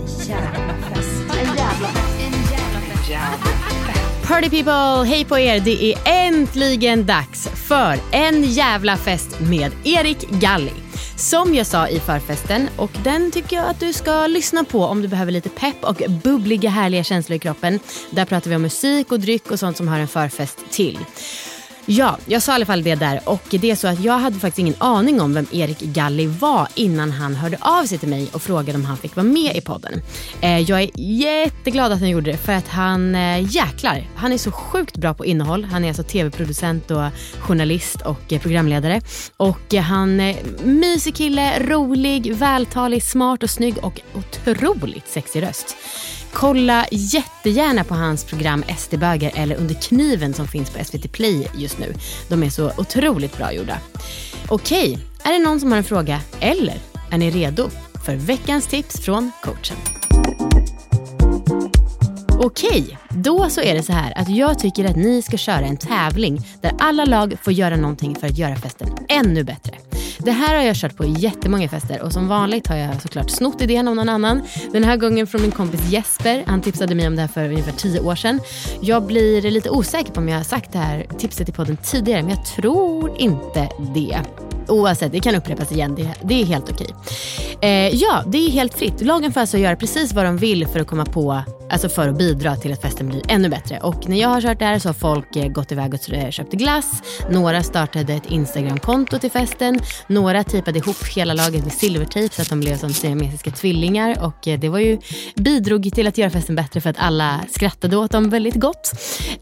En jävla fest. En jävla Party people, hej på er! Det är äntligen dags för en jävla fest med Erik Galli. Som jag sa i förfesten och den tycker jag att du ska lyssna på om du behöver lite pepp och bubbliga härliga känslor i kroppen. Där pratar vi om musik och dryck och sånt som hör en förfest till. Ja, jag sa i alla fall det där och det är så att jag hade faktiskt ingen aning om vem Erik Galli var innan han hörde av sig till mig och frågade om han fick vara med i podden. Eh, jag är jätteglad att han gjorde det för att han eh, jäklar, han är så sjukt bra på innehåll. Han är alltså tv-producent och journalist och eh, programledare och han är mysig kille, rolig, vältalig, smart och snygg och otroligt sexig röst. Kolla jättegärna på hans program SD-bögar eller Under kniven som finns på SVT Play just nu. De är så otroligt bra gjorda. Okej, är det någon som har en fråga eller är ni redo för veckans tips från coachen? Okej, då så är det så här att jag tycker att ni ska köra en tävling där alla lag får göra någonting för att göra festen ännu bättre. Det här har jag kört på jättemånga fester och som vanligt har jag såklart snott idén av någon annan. Den här gången från min kompis Jesper. Han tipsade mig om det här för ungefär tio år sedan. Jag blir lite osäker på om jag har sagt det här tipset i podden tidigare men jag tror inte det. Oavsett, det kan upprepas igen. Det, det är helt okej. Eh, ja, det är helt fritt. Lagen får alltså göra precis vad de vill för att komma på, alltså för att bidra till att festen blir ännu bättre. Och när jag har kört det här så har folk eh, gått iväg och eh, köpt glass. Några startade ett Instagramkonto till festen. Några tejpade ihop hela laget med silvertejp så att de blev som siamesiska tvillingar. Och eh, det var ju, bidrog till att göra festen bättre för att alla skrattade åt dem väldigt gott.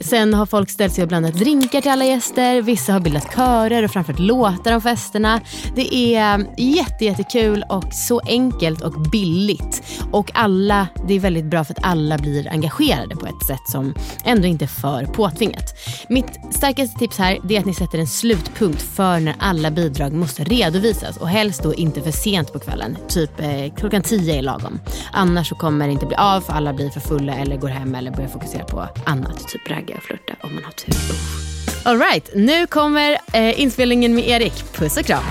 Sen har folk ställt sig och blandat drinkar till alla gäster. Vissa har bildat körer och framfört låtar om festen festerna. Det är jätte, jättekul och så enkelt och billigt. Och alla, det är väldigt bra för att alla blir engagerade på ett sätt som ändå inte är för påtvingat. Mitt starkaste tips här är att ni sätter en slutpunkt för när alla bidrag måste redovisas och helst då inte för sent på kvällen. Typ eh, klockan tio är lagom. Annars så kommer det inte bli av för alla blir för fulla eller går hem eller börjar fokusera på annat. Typ ragga och flörta om man har tur. Alright, nu kommer eh, inspelningen med Erik. Puss och kram.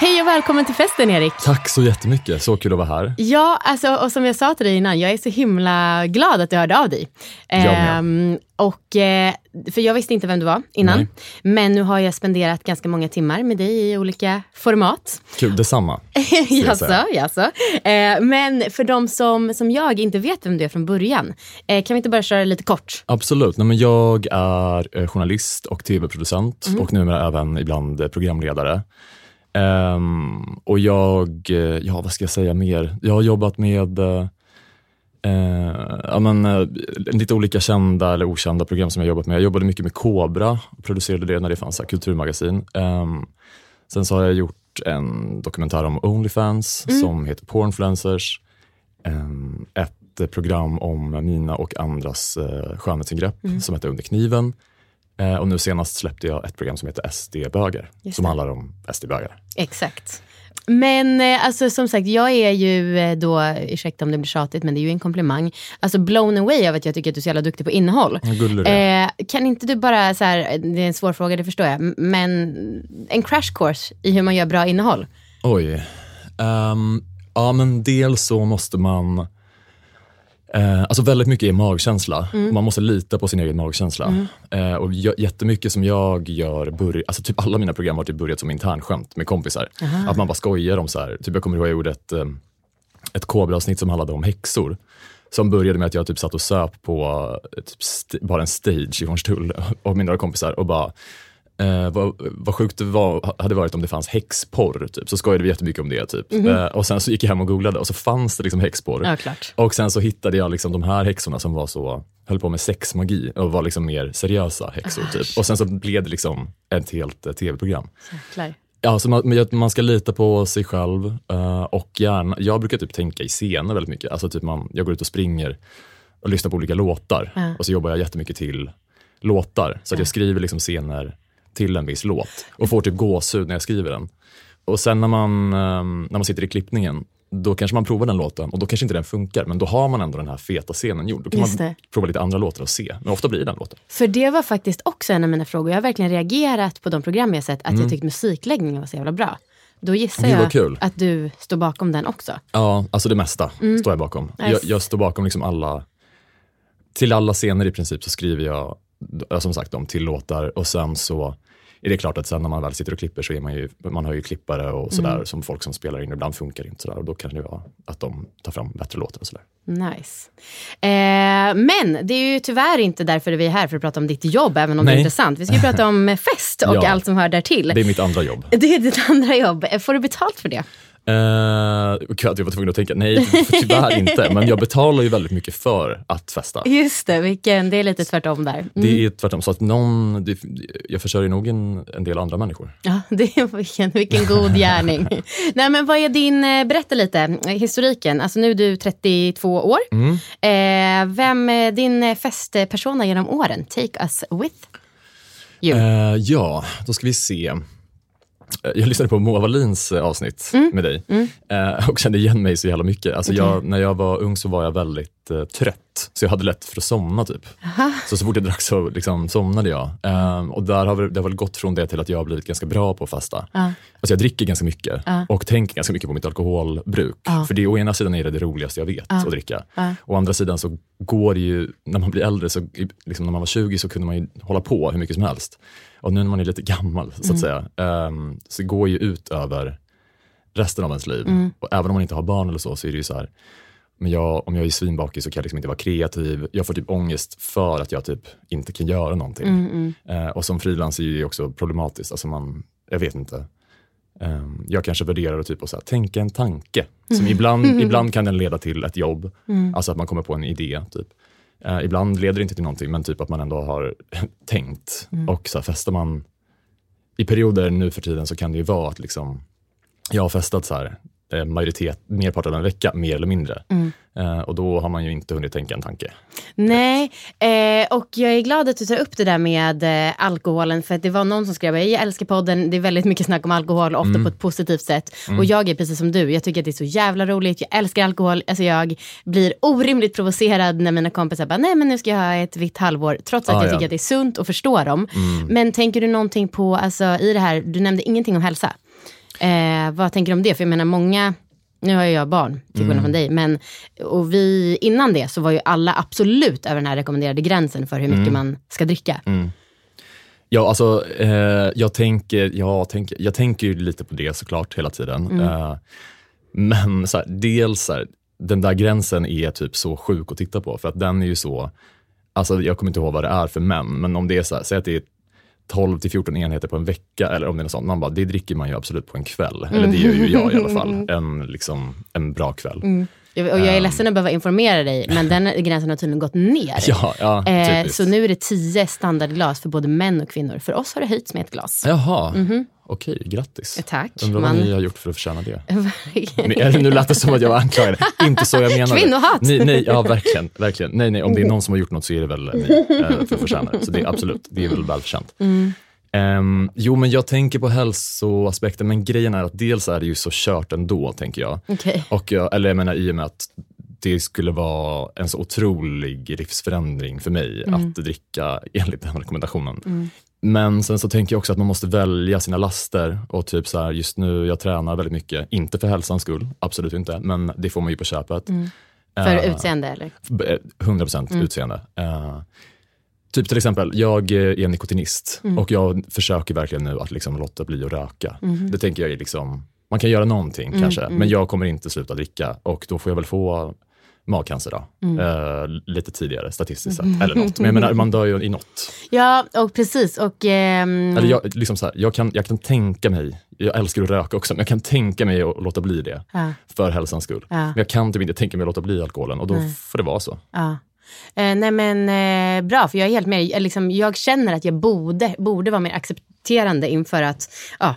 Hej och välkommen till festen Erik. Tack så jättemycket, så kul att vara här. Ja, alltså, och som jag sa till dig innan, jag är så himla glad att du hörde av dig. Jag. Ehm, och, eh, för jag visste inte vem du var innan. Nej. Men nu har jag spenderat ganska många timmar med dig i olika format. Kul, detsamma. jaså, jaså. Eh, men för de som, som jag inte vet vem du är från början, eh, kan vi inte bara köra lite kort? Absolut. Nej, men jag är eh, journalist och tv-producent och numera även ibland programledare. Ehm, och jag, eh, ja vad ska jag säga mer? Jag har jobbat med eh, eh, ja, men, eh, lite olika kända eller okända program som jag jobbat med. Jag jobbade mycket med Kobra och producerade det när det fanns här, kulturmagasin. Ehm, sen så har jag gjort en dokumentär om Onlyfans som heter Pornfluencers. Ehm, ett program om mina och andras eh, skönhetsingrepp som heter Under kniven. Eh, och nu senast släppte jag ett program som heter SD-bögar, som handlar om SD-bögar. Exakt. Men eh, alltså, som sagt, jag är ju eh, då, ursäkta om det blir tjatigt, men det är ju en komplimang. Alltså blown away av att jag tycker att du är så jävla duktig på innehåll. Eh, kan inte du bara, så här, det är en svår fråga, det förstår jag, men en crash course i hur man gör bra innehåll? Oj. Ehm, ja, men dels så måste man Eh, alltså väldigt mycket är magkänsla. Man måste lita på sin egen magkänsla. Eh, och jättemycket som jag gör, börj- alltså typ alla mina program har typ börjat som internskämt med kompisar. Att man bara skojar om så här, typ jag kommer ihåg jag gjorde ett, eh, ett Kobra-avsnitt som handlade om häxor. Som började med att jag typ satt och söp på typ st- bara en stage i Hornstull och mina kompisar och bara Eh, vad, vad sjukt det var, hade varit om det fanns häxporr, typ. så skojade vi jättemycket om det. Typ. Eh, och sen så gick jag hem och googlade och så fanns det liksom häxporr. Ja. Och sen så hittade jag liksom de här häxorna som var så, höll på med sexmagi och var liksom mer seriösa häxor. Typ. Och sen så blev det liksom ett helt eh, tv-program. Ja, så man, man ska lita på sig själv eh, och gärna, jag brukar typ tänka i scener väldigt mycket. Alltså typ man, jag går ut och springer och lyssnar på olika låtar Ja. och så jobbar jag jättemycket till låtar. Så att jag skriver liksom scener till en viss låt och får typ gåshud när jag skriver den. Och sen när man, ehm, när man sitter i klippningen, då kanske man provar den låten och då kanske inte den funkar, men då har man ändå den här feta scenen gjord. Då kan Just man det. prova lite andra låtar och se, men ofta blir det den låten. För det var faktiskt också en av mina frågor. Jag har verkligen reagerat på de program jag sett att jag tyckte musikläggningen var så jävla bra. Då gissar Mm. Jag kul. att du står bakom den också. Ja, alltså det mesta står jag bakom. Nice. Jag, jag står bakom liksom alla, till alla scener i princip så skriver jag, ja, som sagt, dem till låtar och sen så är det klart att sen när man väl sitter och klipper så är man ju, man har ju klippare och sådär som folk som spelar in, ibland funkar det inte sådär och då kan det vara att de tar fram bättre låtar och sådär. Nice. Eh, men det är ju tyvärr inte därför vi är här för att prata om ditt jobb, även om det är Nej. intressant. Vi ska ju prata om fest och Ja. allt som hör där till. Det är mitt andra jobb. Det är ditt andra jobb. Eh, Får du betalt för det? Gud, jag var tvungen att tänka, nej tyvärr inte, men jag betalar ju väldigt mycket för att festa. Just det, vilken, det är lite tvärtom där. Mm. Det är tvärtom, så att någon, det, jag försörjer nog en, en del andra människor. Ja, det är vilken, vilken god gärning. Nej, men vad är din, eh, berätta lite, historiken. Alltså nu är du 32 år. Mm. Eh, vem är din eh, festpersona genom åren? Take us with you. Eh, ja, då ska vi se. Eh, Jag lyssnade på Moa Wallins eh, avsnitt Mm. med dig eh, och kände igen mig så jävla mycket. Alltså jag, Okej. när jag var ung så var jag väldigt eh, trött, så jag hade lätt för att somna. typ. Så så fort jag drack så liksom, somnade jag. Eh, och där har vi, det har väl gått från det till att jag har blivit ganska bra på att fasta. Ja. Alltså jag dricker ganska mycket Ja. och tänker ganska mycket på mitt alkoholbruk. Ja. För det å ena sidan är det det roligaste jag vet att dricka. Å andra sidan så går det ju, när man blir äldre, så, liksom när man var 20 så kunde man ju hålla på hur mycket som helst. Och nu när man är lite gammal så att säga, ehm, så går ju ut över resten av ens liv. Och även om man inte har barn eller så, så är det ju så här, men jag, om jag är svinbakis så kan jag liksom inte vara kreativ. Jag får typ ångest för att jag typ inte kan göra någonting. Eh, och som frilans är det också problematiskt. Alltså man, jag vet inte. Ehm, jag kanske värderar att typ att så här, tänka en tanke. Som ibland, ibland kan den leda till ett jobb. Alltså att man kommer på en idé. Typ. Eh, ibland leder det inte till någonting, men typ att man ändå har tänkt. Och så här, festar man i perioder nu för tiden så kan det ju vara att liksom, jag har festat så här, majoritet, merpart av en vecka, mer eller mindre. Eh, och då har man ju inte hunnit tänka en tanke. Nej, eh, och jag är glad att du tar upp det där med eh, alkoholen. För det var någon som skrev, jag älskar podden, det är väldigt mycket snack om alkohol, ofta Mm. på ett positivt sätt. Och jag är precis som du, jag tycker att det är så jävla roligt, jag älskar alkohol. Alltså jag blir orimligt provocerad när mina kompisar bara, nej men nu ska jag ha ett vitt halvår. Trots att Ah, jag ja. Mm. tycker att det är sunt och förstår dem. Men tänker du någonting på, alltså i det här, du nämnde ingenting om hälsa. Eh, vad tänker du om det? För jag menar många, nu har ju jag barn till skillnad Mm. från dig, men och vi, innan det så var ju alla absolut över den här rekommenderade gränsen för hur mycket Mm. man ska dricka. Ja, alltså, eh, jag, tänker, jag, tänker, jag tänker ju lite på det såklart hela tiden. Eh, men så här, dels så här, den där gränsen är typ så sjuk att titta på, för att den är ju så, alltså jag kommer inte ihåg vad det är för män, men om det är så här, säg att det är 12 till 14 enheter på en vecka, eller om det är något sånt, man bara, det dricker man ju absolut på en kväll. Eller det gör ju jag i alla fall, en, liksom, en bra kväll. Jag- Och jag är ledsen att behöva informera dig, men den gränsen har tydligen gått ner. Ja, ja eh, så nu är det 10 standardglas för både män och kvinnor. För oss har det höjts med ett glas. Jaha, okej, grattis. Tack. Undrar vad Man- ni har gjort för att förtjäna det. Verkligen. Nu lät det som att jag var anklagad. Inte så jag menade. Kvinnohat. Nej, nej, ja, verkligen, verkligen. Nej, nej, om det är någon som har gjort något så är det väl ni eh, för att förtjäna det. Så det är absolut, det är väl välförtjänt. Ehm, jo, men jag tänker på hälsoaspekten, men grejen är att dels är det ju så kört ändå, tänker jag. Okej. Och jag, eller jag menar i och med att det skulle vara en så otrolig livsförändring för mig att dricka enligt den rekommendationen. Men sen så tänker jag också att man måste välja sina laster och typ så här, just nu jag tränar väldigt mycket, inte för hälsans skull, absolut inte, men det får man ju på köpet. För Eh, utseende eller? b- eh, 100% Mm. utseende. Eh, typ till exempel, jag är nikotinist Mm. och jag försöker verkligen nu att liksom låta bli att röka. Mhm. Det tänker jag är liksom, man kan göra någonting Mm, kanske, mm. men jag kommer inte sluta dricka och då får jag väl få magcancer då. Mm. Eh, lite tidigare statistiskt sett, eller något. Men jag menar, man dör ju i något. Ja, och precis. Och, ehm, Eller jag, liksom så här, jag, kan, jag kan tänka mig, jag älskar att röka också, men jag kan tänka mig att låta bli det ja, för hälsans skull. ja, Men jag kan typ inte tänka mig att låta bli alkoholen och då Nej. får det vara så. ja. Eh, nej men eh, bra, för jag är helt med. Liksom, jag känner att jag borde, borde vara mer accepterande inför att, ja,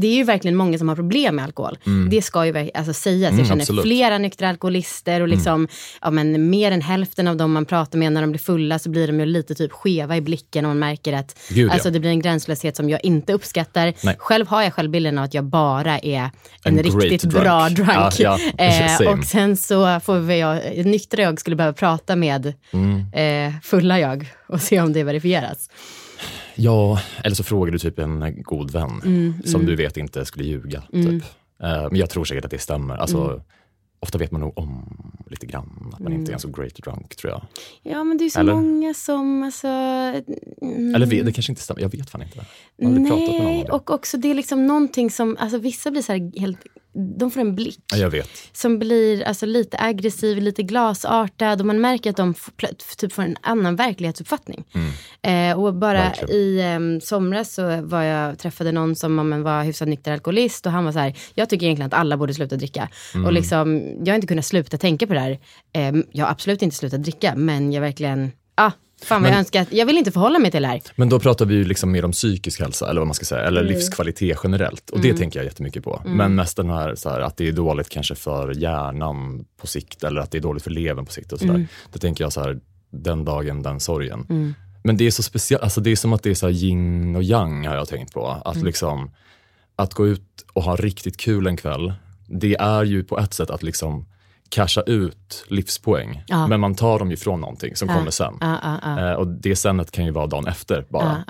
det är ju verkligen många som har problem med alkohol. Det ska ju alltså, sägas. Mm, jag känner absolut. flera nyktra alkoholister och liksom, ja, men mer än hälften av dem man pratar med när de blir fulla så blir de ju lite typ skeva i blicken och man märker att Gud, ja. alltså, det blir en gränslöshet som jag inte uppskattar. Nej. Själv har jag självbilden av att jag bara är en, En riktigt drunk. bra drunk. Ja, ja. Eh, och sen så får vi jag, nyktra jag skulle behöva prata med Mm. eh, fulla jag och se om det verifieras. Ja, eller så frågar du typ en god vän Mm, som du vet inte skulle ljuga. Typ. Eh, men jag tror säkert att det stämmer. Alltså, Mm. Ofta vet man nog om lite grann att man inte är en så great drunk tror jag. Ja men det är så Eller? många som alltså... mm, Eller det kanske inte stämmer, jag vet fan inte. Om Nej, och också det är liksom någonting som, alltså vissa blir så här helt, de får en blick. Ja, som blir alltså, lite aggressiv, lite glasartad och man märker att de typ får en annan verklighetsuppfattning. Eh, och bara Mm. Verkligen. i um, somras så var jag, träffade någon som om en var hyfsat nykter alkoholist och han var så här, jag tycker egentligen att alla borde sluta dricka. Mm. Och liksom, jag har inte kunnat sluta tänka på det här. Eh, jag har absolut inte slutat dricka, men jag verkligen, ah, fan vad Men- jag önskar att, jag vill inte förhålla mig till det här. Men då pratar vi ju liksom mer om psykisk hälsa, eller vad man ska säga, eller Mm. livskvalitet generellt. Och det tänker jag jättemycket på. Men mest den här, så här, att det är dåligt kanske för hjärnan på sikt, eller att det är dåligt för levern på sikt. och sådär. Det tänker jag så här, den dagen, den sorgen. Men det är så speciellt, alltså det är som att det är så här yin och yang har jag tänkt på. Att liksom, att gå ut och ha riktigt kul en kväll, det är ju på ett sätt att liksom casha ut livspoäng. Ja. Men man tar dem ju från någonting som kommer sen. Ah, Eh, och det senet kan ju vara dagen efter bara.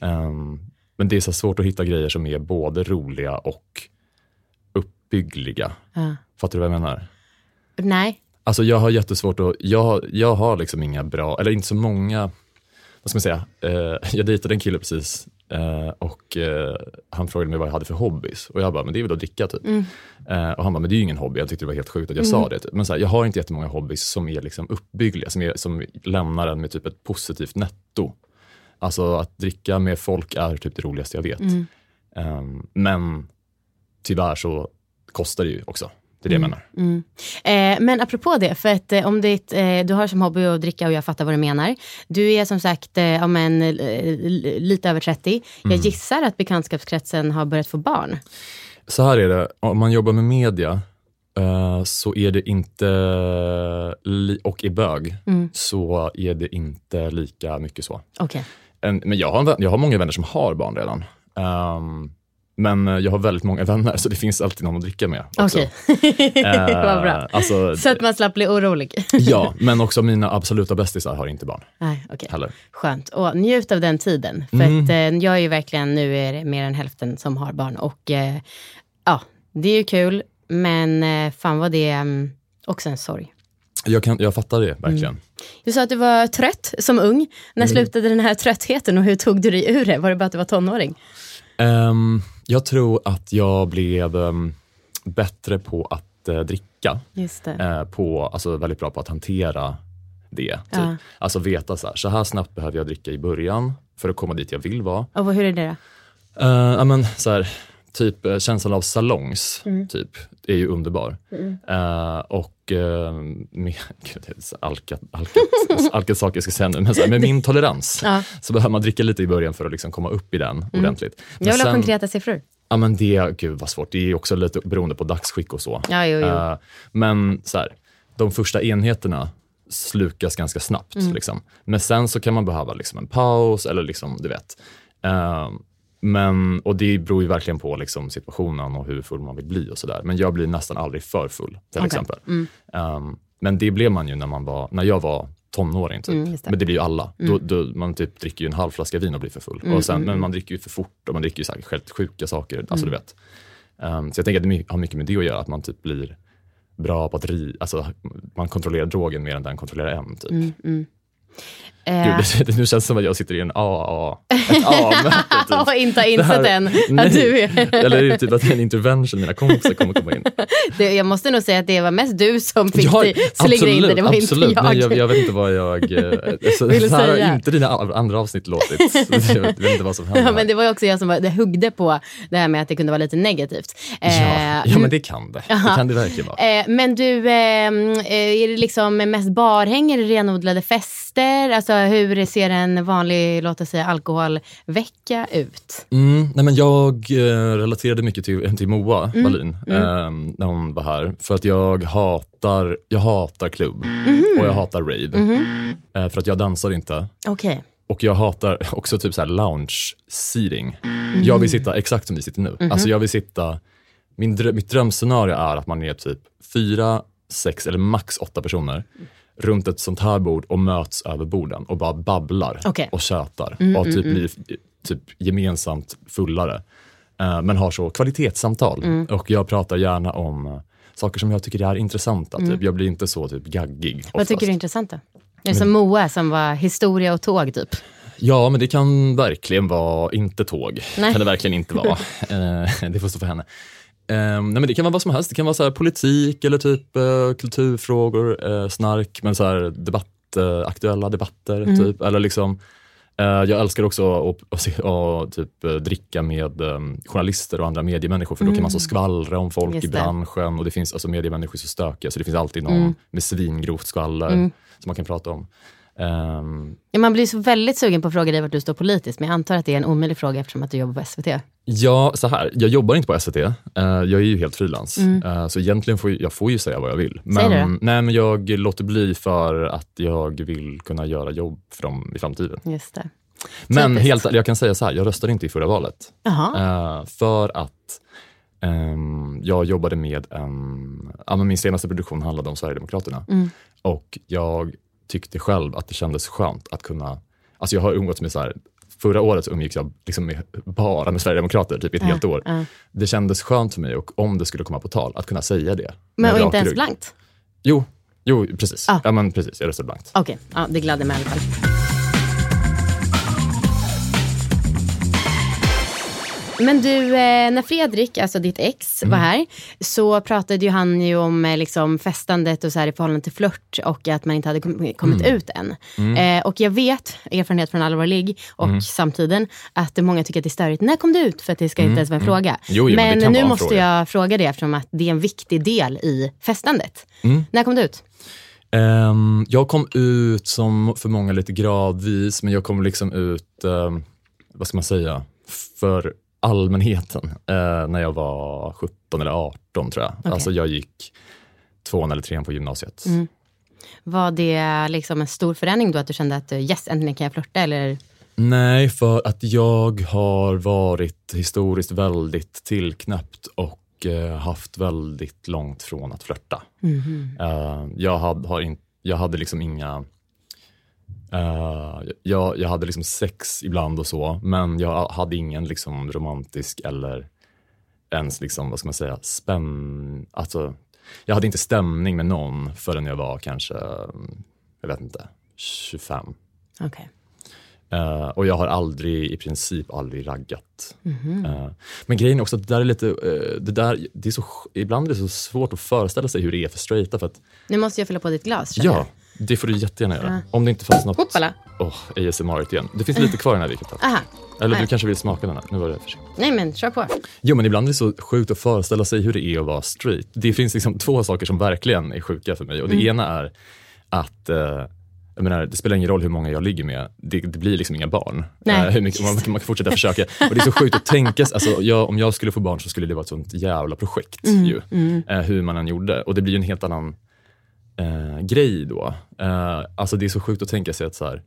Ehm, men det är så svårt att hitta grejer som är både roliga och uppbyggliga. Fattar du vad jag menar? Nej. Alltså jag har jättesvårt att, jag, jag har liksom inga bra, eller inte så många, vad ska man säga, eh, jag dejtade en kille precis eh, och eh, han frågade mig vad jag hade för hobbys och jag bara, men det är väl att dricka typ. Eh, och han bara, men det är ju ingen hobby, jag tyckte det var helt sjukt att jag sa det. Typ. Men så här, jag har inte jättemånga hobbys som är liksom uppbyggliga, som, är, som lämnar en med typ ett positivt netto. Alltså att dricka med folk är typ det roligaste jag vet. Ehm, men tyvärr så kostar det ju också. Det är det jag menar. Mm. Eh, men apropå det, för att eh, om det, eh, du har som hobby att dricka och jag fattar vad du menar. Du är som sagt eh, ja, men, eh, lite över 30. Jag Mm. gissar att bekantskapskretsen har börjat få barn. Så här är det, om man jobbar med media eh, så är det inte, och är bög, Mm. så är det inte lika mycket så. En, men jag har, en jag har många vänner som har barn redan. Ehm, men eh, jag har väldigt många vänner så det finns alltid någon att dricka med. Okej, Eh, vad bra. Alltså, Så att man slapp bli orolig. ja, men också mina absoluta bästisar har inte barn Nej, heller. Skönt. Och njut av den tiden. För Mm. att, eh, jag är ju verkligen, nu är det mer än hälften som har barn. Och eh, ja, det är ju kul. Men eh, fan vad det är mm, också en sorg. Jag, kan, jag fattar det verkligen. Du sa att du var trött som ung. När Mm. slutade den här tröttheten och hur tog du dig ur det? Var det bara att du var tonåring? Ehm, jag tror att jag blev ehm, bättre på att eh, dricka. Just det. eh, på, alltså väldigt bra på att hantera det. Typ. Ja. Alltså veta så här, så här snabbt behöver jag dricka i början för att komma dit jag vill vara. Och hur är det då? Uh, ja, men, så här, typ eh, känslan av salongs, Mm. typ, är ju underbar. Eh, och uh, med, gud, alkat, alkat, alkat saker jag ska säga nu, men så här, med min tolerans Ja. så behöver man dricka lite i början för att liksom komma upp i den ordentligt. Men Mm. Jag vill ha sen- konkreta siffror. Ja men det, gud vad svårt. Det är också lite beroende på dagsskick och så. Ja, jo, jo. Eh, men så här, de första enheterna slukas ganska snabbt. Mm. Liksom. Men sen så kan man behöva liksom en paus eller liksom, du vet. Eh, men, och det beror ju verkligen på liksom, situationen och hur full man vill bli och sådär. Men jag blir nästan aldrig för full till Okej. exempel. Mm. Um, men det blev man ju när, man var, när jag var tonåring. Typ. Mm, det. Mm. men det blir ju alla. Då, då, man typ dricker ju en halv flaska vin och blir för full. och sen, Men man dricker ju för fort och man dricker ju säkert helt sjuka saker. Alltså, Mm. du vet. Um, så jag tänker att det har mycket med det att göra, att man typ blir bra på att ri, alltså man kontrollerar drogen mer än den kontrollerar en. Typ. Eh, Gud, det, nu känns det som att jag sitter i en AA, ett AA-möte. Typ. och inte har insett än att du är... Eller typ att det är en intervention, mina kompisar kommer komma in. Det, jag måste nog säga att det var mest du som fick Ja, dig slingra in det, det var absolut. inte jag. Nej, jag. Jag vet inte vad jag... eh, Så, Vill så här säga. har inte dina andra avsnitt låtit. Jag vet inte vad som händer. Ja, men det var också jag som var, det huggde på det här med att det kunde vara lite negativt. Eh, ja, ja, men det kan det. Det kan det verkligen vara. Eh, men du, ehm, eh, är det liksom mest barhäng, är det renodlade fester? Alltså hur ser en vanlig, låt oss säga alkoholvecka ut? Mm, nej men jag eh, relaterade mycket till, till Moa Mm. Wallin eh, när hon var här. För att jag hatar, jag hatar klubb och jag hatar rave. Eh, för att jag dansar inte. Okej. Och jag hatar också typ så här lounge seating. Jag vill sitta exakt som vi sitter nu. Alltså jag vill sitta, min drö- mitt drömscenario är att man är typ fyra, sex eller max åtta personer runt ett sånt här bord och möts över borden och bara babblar Okej. och tjötar och typ blir typ gemensamt fullare. Eh, men har så kvalitetssamtal och jag pratar gärna om eh, saker som jag tycker är intressanta. Typ. Jag blir inte så typ gaggig. Vad tycker du är intressant då? Är det som Moa som var historia och tåg typ? Ja, men det kan verkligen vara inte tåg. Nej. kan det verkligen inte vara. Eh, det får stå för henne. Eh, nej, men det kan vara vad som helst. Det kan vara så här politik eller typ eh, kulturfrågor, eh, snark, men så här debatt, eh, aktuella debatter. Mm. Typ. Eller liksom, eh, jag älskar också att, att, att typ, eh, dricka med eh, journalister och andra mediemänniskor för då kan man så skvallra om folk Mm. Just i branschen och det finns, alltså mediemänniskor är så stökiga så det finns alltid någon Mm. med svingrovt skvaller som man kan prata om. Ehm, Ja, man blir så väldigt sugen på att fråga dig vart du står politiskt, men jag antar att det är en omöjlig fråga eftersom att du jobbar på SVT. Ja, så här. Jag jobbar inte på SVT. Eh, jag är ju helt frilans. Eh, så egentligen får jag, jag får ju säga vad jag vill. Mm. Det Men, nej, men jag låter bli för att jag vill kunna göra jobb för dem i framtiden. Just det. Men Typiskt. helt, jag kan säga så här, jag röstade inte i förra valet. Eh, för att ehm, jag jobbade med en, ja, min senaste produktion handlade om Sverigedemokraterna. Mm. Och jag tyckte själv att det kändes skönt att kunna, alltså jag har umgåtts med så här, förra året så umgicks jag liksom med, bara med Sverigedemokrater, typ ett helt år. ja. Det kändes skönt för mig och om det skulle komma på tal, att kunna säga det. Men och inte ens blankt? Jo, jo precis. Ah. Ja, men precis, jag röstade blankt. Okej, ja, det gladde mig i alla fall. Men du, eh, när Fredrik, alltså ditt ex, Mm. var här så pratade ju han ju om eh, liksom, festandet och så här, i förhållande till flört och att man inte hade kom- kommit Mm. ut än. Eh, och jag vet, erfarenhet från allvarlig och Mm. samtiden, att många tycker att det är störigt. När kom du ut? För att det ska inte ens vara en fråga. Mm. Jo, jo, men men nu måste fråga. jag fråga det eftersom att det är en viktig del i festandet. Mm. När kom du ut? Ehm, jag kom ut som för många lite gradvis, men jag kom liksom ut, ehm, vad ska man säga, för allmänheten eh, när jag var 17 eller 18 tror jag. Okej. Alltså jag gick tvåan eller trean på gymnasiet. Mm. Var det liksom en stor förändring då att du kände att eh, yes, äntligen kan jag flörta? Eller? Nej, för att jag har varit historiskt väldigt tillknäppt och eh, haft väldigt långt från att flörta. Eh, jag, hade, har in, jag hade liksom inga... eh, jag, jag hade liksom sex ibland och så, men jag hade ingen liksom romantisk eller ens liksom, vad ska man säga, spänn... Alltså, jag hade inte stämning med någon förrän jag var kanske, mm, jag vet inte, 25. Okej. Eh, och jag har aldrig, i princip aldrig raggat. Eh, men grejen är också att det där är lite, eh, det där, det är så, ibland är det så svårt att föreställa sig hur det är för straighta. För att, Nu måste jag fylla på ditt glas. ja, det får du jättegärna göra. Om det inte fanns något... Hoppala. Åh, ASMR igen. Det finns lite kvar i den här vi kan ta. jag. Aha. Eller du Nej. kanske vill smaka den här? Nu var det för sent. Nej men kör på. Jo, men ibland är det så sjukt att föreställa sig hur det är att vara straight. Det finns liksom två saker som verkligen är sjuka för mig. Och det Mm. ena är att eh, jag menar, det spelar ingen roll hur många jag ligger med, det, det blir liksom inga barn. Nej. Eh, hur mycket, man, man kan fortsätta försöka. Och det är så sjukt att tänka, alltså, jag, om jag skulle få barn så skulle det vara ett sånt jävla projekt. Mm, Ju, eh, hur man än gjorde. Och det blir en helt annan eh, grej då. Eh, alltså det är så sjukt att tänka sig att så här,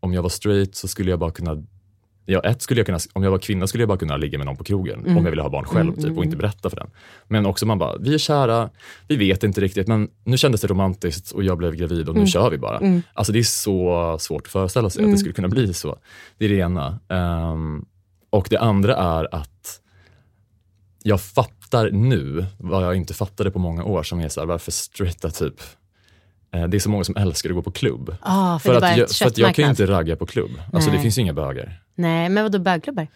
om jag var straight så skulle jag bara kunna Ja, ett skulle jag kunna, om jag var kvinna skulle jag bara kunna ligga med någon på krogen Mm. om jag ville ha barn själv typ, och inte berätta för den. Men också man bara, vi är kära, vi vet inte riktigt men nu kändes det romantiskt och jag blev gravid och Mm. nu kör vi bara. Alltså det är så svårt att föreställa sig att det skulle kunna bli så. Det är det ena. Ehm, och det andra är att jag fatt, fattar nu vad jag inte fattade på många år som är så här, varför straighta typ det är så många som älskar att gå på klubb. Ah, för, det bara att, jag, för att jag kan ju inte ragga på klubb. Alltså det Nej. finns ju inga bögar. Nej, men vadå bögklubbar?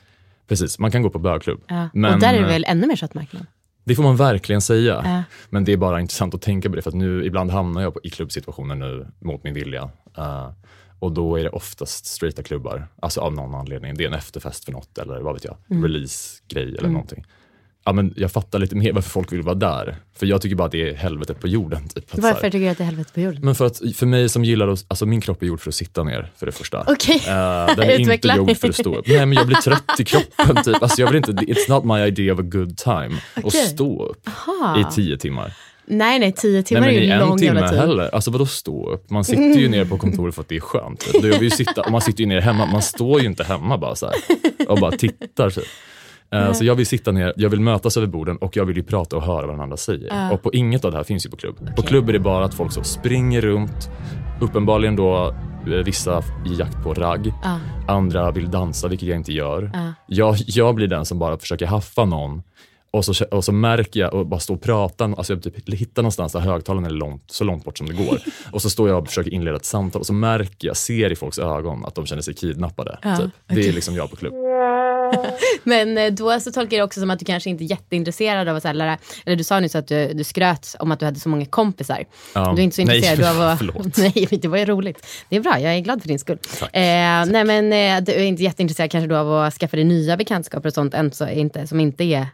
Precis, man kan gå på bögklubb. Ja. Men, och där är det eh, väl ännu mer köttmarknad? Det får man verkligen säga. Ja. Men det är bara intressant att tänka på det för att nu ibland hamnar jag på, i klubbsituationer nu mot min vilja. Eh, och då är det oftast straighta klubbar, alltså av någon anledning. Det är en efterfest för något eller vad vet jag, Mm. release-grej eller någonting. Ja, men jag fattar lite mer varför folk vill vara där. För jag tycker bara att det är helvetet på jorden. Typ, att så Varför tycker du att det är helvete på jorden? Men för att för mig som gillar att, alltså min kropp är gjord för att sitta ner för det första. Okej. Eh, den är inte gjord för att stå upp. Nej men jag blir trött i kroppen typ. Alltså jag vill inte, it's not my idea of a good time. Att Okej. stå upp Aha. i tio timmar. Nej, nej, tio timmar Nej men är ju en lång timme tid. heller. Alltså vadå stå upp? Man sitter ju ner på kontoret för att det är skönt. Då vill ju sitta, man sitter ju ner hemma, man står ju inte hemma bara så här och bara tittar. Typ. Eh, Så jag vill sitta ner, jag vill mötas över borden och jag vill ju prata och höra vad den andra säger. Och på inget av det här finns ju på klubb. På klubb är det bara att folk så springer runt, uppenbarligen då eh, vissa i jakt på ragg, Ja. andra vill dansa, vilket jag inte gör. Ja. Jag, jag blir den som bara försöker haffa någon och så, och så märker jag och bara står och pratar, alltså jag typ hittar någonstans där högtalaren är långt, så långt bort som det går. Och så står jag och försöker inleda ett samtal och så märker jag, ser i folks ögon att de känner sig kidnappade. Ja, typ. Det är liksom jag på klubb. Men eh, då så tolkar jag det också som att du kanske inte är jätteintresserad av att här, lära, eller du sa nyss att du, du skröt om att du hade så många kompisar. Ja. Du är inte så Nej, intresserad av att... förlåt. Nej, det var ju roligt. Det är bra, jag är glad för din skull. Eh, nej men eh, du är inte jätteintresserad kanske då av att skaffa dig nya bekantskaper och sånt än så inte, som inte är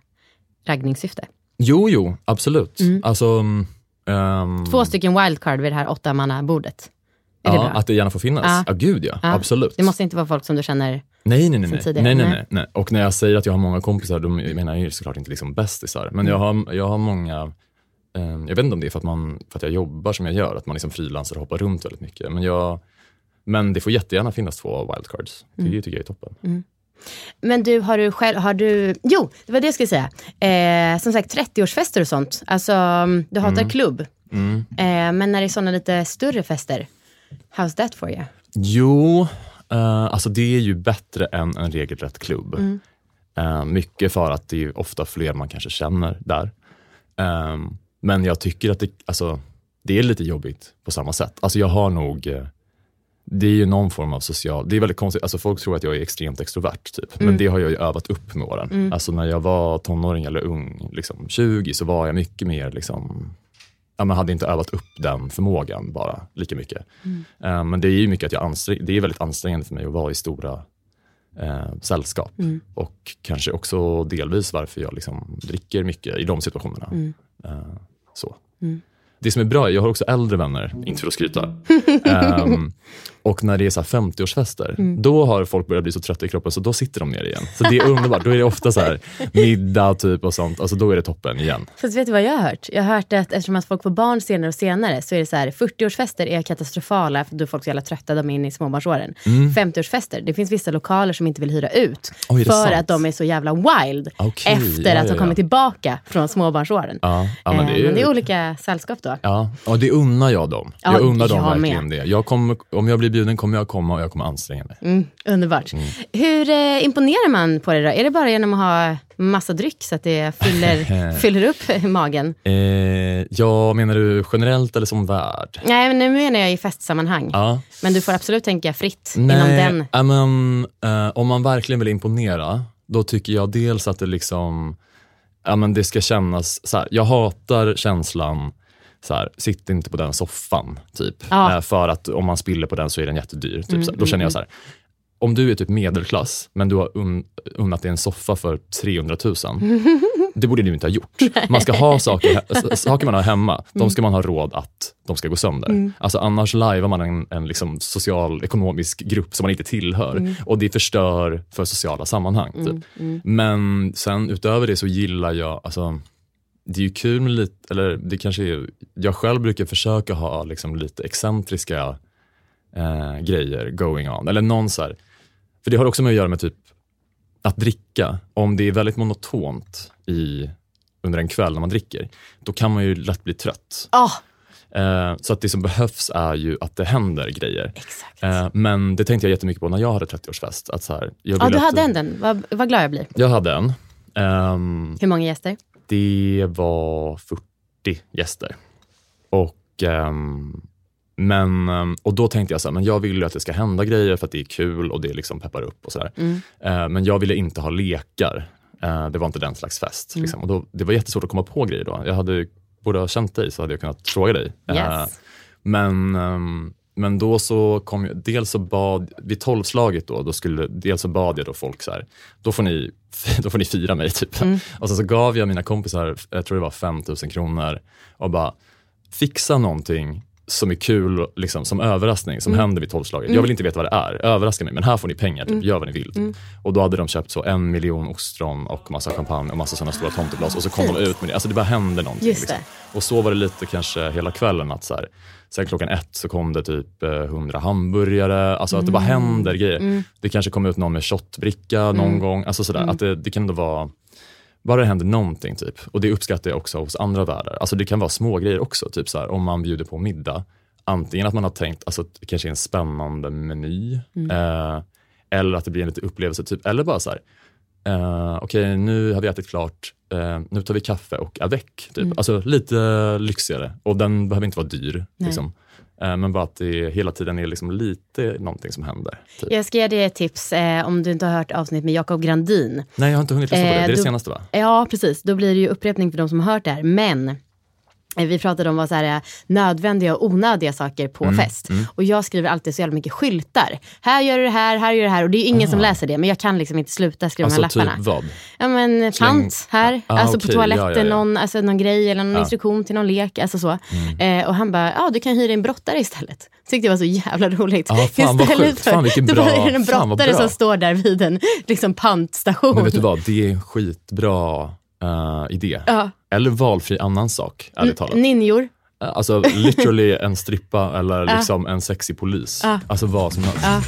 raggningssyfte. Jo, jo, absolut. Alltså, mm, ehm, Två stycken wildcard vid det här åttamannabordet. Är det ja, bra? att det gärna får finnas. Ja. Ja, gud ja. Ja. Absolut. Det måste inte vara folk som du känner... Nej, nej, nej. Nej. tidigare. Nej, nej, Nej. nej. Och när jag säger att jag har många kompisar, då menar jag ju såklart inte liksom bästisar. Men jag, har, jag har många, eh, jag vet inte om det är för att, man, för att jag jobbar som jag gör, att man liksom frilansar och hoppar runt väldigt mycket. Men, jag, men det får jättegärna finnas två wildcards. Det tycker jag är toppen. Men du, har du själv, har du, jo, det var det jag skulle säga. Eh, som sagt, 30-årsfester och sånt. Alltså, mm, du hatar klubb. Mm. Eh, men när det är sådana lite större fester, how's that for you? Jo, eh, alltså det är ju bättre än en regelrätt klubb. Mm. Eh, mycket för att det är ofta fler man kanske känner där. Eh, men jag tycker att det, alltså, det är lite jobbigt på samma sätt. Alltså jag har nog, eh, det är ju någon form av social, det är väldigt konstigt, alltså folk tror att jag är extremt extrovert typ. Mm. Men det har jag ju övat upp med åren. Alltså när jag var tonåring eller ung, liksom 20, så var jag mycket mer liksom ja, men hade inte övat upp den förmågan bara lika mycket. Eh, men det är ju mycket att jag ansträng, det är väldigt ansträngande för mig att vara i stora eh, sällskap. Och kanske också delvis varför jag liksom dricker mycket i de situationerna. Eh, så. Det som är bra, är jag har också äldre vänner, inte för att skryta. Ehm, och när det är så här 50-årsfester, då har folk börjat bli så trötta i kroppen så då sitter de ner igen. Så det är underbart. Då är det ofta så här middag typ och sånt. Alltså då är det toppen igen. Fast vet du vad jag har hört? Jag har hört att eftersom att folk får barn senare och senare så är det så här 40-årsfester är katastrofala för då är folk så jävla trötta, de är inne i småbarnsåren. 50-årsfester, det finns vissa lokaler som inte vill hyra ut Oj, för sant? att de är så jävla wild Okej, efter ja, att ja, ha kommit ja. tillbaka från småbarnsåren. Ja, ja, men det är ju- men det är olika sällskap då. Ja, och det unnar jag dem. Ja, jag unnar dem jag verkligen med. det. Jag kommer, om jag blir bjuden kommer jag komma och jag kommer anstränga mig. Mm, underbart. Hur eh, imponerar man på det då? Är det bara genom att ha massa dryck så att det fyller, fyller upp magen? Eh, ja, menar du generellt eller som värd? Nej, men nu menar jag i festsammanhang. Ja. Men du får absolut tänka fritt inom Nej, den. ja, men, eh, om man verkligen vill imponera, då tycker jag dels att det liksom, ja, men det ska kännas så här. Jag hatar känslan, så här, sitt inte på den soffan, typ. Ja. Mm, Eh, för att om man spiller på den så är den jättedyr. Typ, så här. Då känner jag så här, om du är typ medelklass, men du har un, unnat dig en soffa för 300 000, det borde du inte ha gjort. Man ska ha saker, saker man har hemma, Mm. de ska man ha råd att de ska gå sönder. Alltså annars lajvar man en, en liksom social ekonomisk grupp som man inte tillhör Mm. och det förstör för sociala sammanhang. Typ. Men sen utöver det så gillar jag, alltså, det är ju kul med lite, eller det kanske är, jag själv brukar försöka ha liksom lite excentriska eh, grejer going on. Eller någon så här, för det har också med att göra med typ att dricka. Om det är väldigt monotont i, under en kväll när man dricker, då kan man ju lätt bli trött. Eh, så att det som behövs är ju att det händer grejer. Eh, men det tänkte jag jättemycket på när jag hade 30-årsfest. Att så här, jag Ja, du hade en den. Vad, vad glad jag blir. Jag hade en. Ehm, Hur många gäster? Det var 40 gäster. Och, ehm, men, ehm, och då tänkte jag så här, men jag vill ju att det ska hända grejer för att det är kul och det liksom peppar upp och sådär. Mm. Eh, men jag ville inte ha lekar. Eh, det var inte den slags fest. Mm. Liksom. Och då, det var jättesvårt att komma på grejer då. Jag hade, borde ha känt dig så hade jag kunnat fråga dig. Eh, Yes. men, ehm, men då så kom jag, dels så bad, vid tolvslaget då, då skulle, dels så bad jag då folk så här, då får ni, då får ni fira mig typ. Mm. Och sen så gav jag mina kompisar, jag tror det var 5000 kronor och bara fixa någonting som är kul liksom, som överraskning, som händer vid tolvslaget. Jag vill inte veta vad det är, överraska mig, men här får ni pengar, typ. gör vad ni vill. Typ. Och då hade de köpt så en miljon ostron och massa champagne och massa sådana stora tomteglas och så kom de ut med det. Alltså det bara hände någonting. Liksom. Och så var det lite kanske hela kvällen att så här, sen klockan ett så kom det typ eh, 100 hamburgare, alltså att det bara Mm. händer grejer. Det kanske kom ut någon med shotbricka någon gång, alltså sådär. Mm. Att det, det kan ändå vara bara det händer någonting typ. Och det uppskattar jag också hos andra värdar. Alltså det kan vara små grejer också, typ så här, om man bjuder på middag. Antingen att man har tänkt, alltså kanske en spännande meny. Mm. Eh, eller att det blir en liten upplevelse, typ. eller bara så här, eh, okej nu har vi ätit klart, eh, nu tar vi kaffe och avec. Typ. Mm. Alltså lite lyxigare. Och den behöver inte vara dyr. Liksom. Eh, men bara att det hela tiden är liksom lite någonting som händer. Typ. Jag ska ge dig ett tips eh, om du inte har hört avsnitt med Jakob Grandin. Nej jag har inte hunnit lyssna på det, det är Eh, det då- senaste va? Ja, precis. Då blir det ju upprepning för de som har hört det här. Men vi pratade om vad så här, eh, nödvändiga och onödiga saker på Mm, fest. Och jag skriver alltid så jävla mycket skyltar. Här gör du det här, här gör du det här. Och det är ingen som läser det. Men jag kan liksom inte sluta skriva Alltså de här typ lapparna. vad? Ja men pant här, Ah, alltså okej, på toaletten, ja, ja, ja. Någon, alltså, någon grej eller någon Ja. instruktion till någon lek. Alltså så. Mm. Eh, och han bara, ja du kan hyra en brottare istället. Tyckte jag var så jävla roligt. Ja, fan, vad Istället sjukt. Fan, vilken då bra- är det en vad brottare som står där vid en liksom, pantstation. Men vet du vad, det är en skitbra eh, idé. Ja. Eller valfri annan sak, ärligt talat. Ninjor. Alltså literally en strippa eller liksom en sexig polis. Ja. Alltså vad som helst. Ja.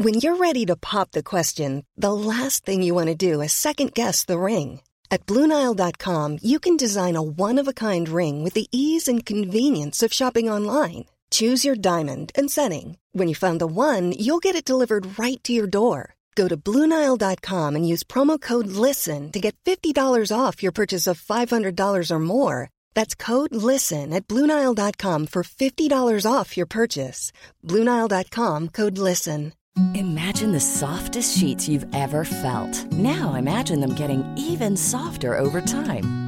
When you're ready to pop the question, the last thing you want to do is second guess the ring. At Bluenile.com, you can design a one of a kind ring with the ease and convenience of shopping online. Choose your diamond and setting. When you find the one, you'll get it delivered right to your door. Go to Bluenile.com and use promo code LISTEN to get $50 off your purchase of $500 or more. That's code LISTEN at Bluenile.com for $50 off your purchase. Bluenile.com code LISTEN. Imagine the softest sheets you've ever felt. Now imagine them getting even softer over time.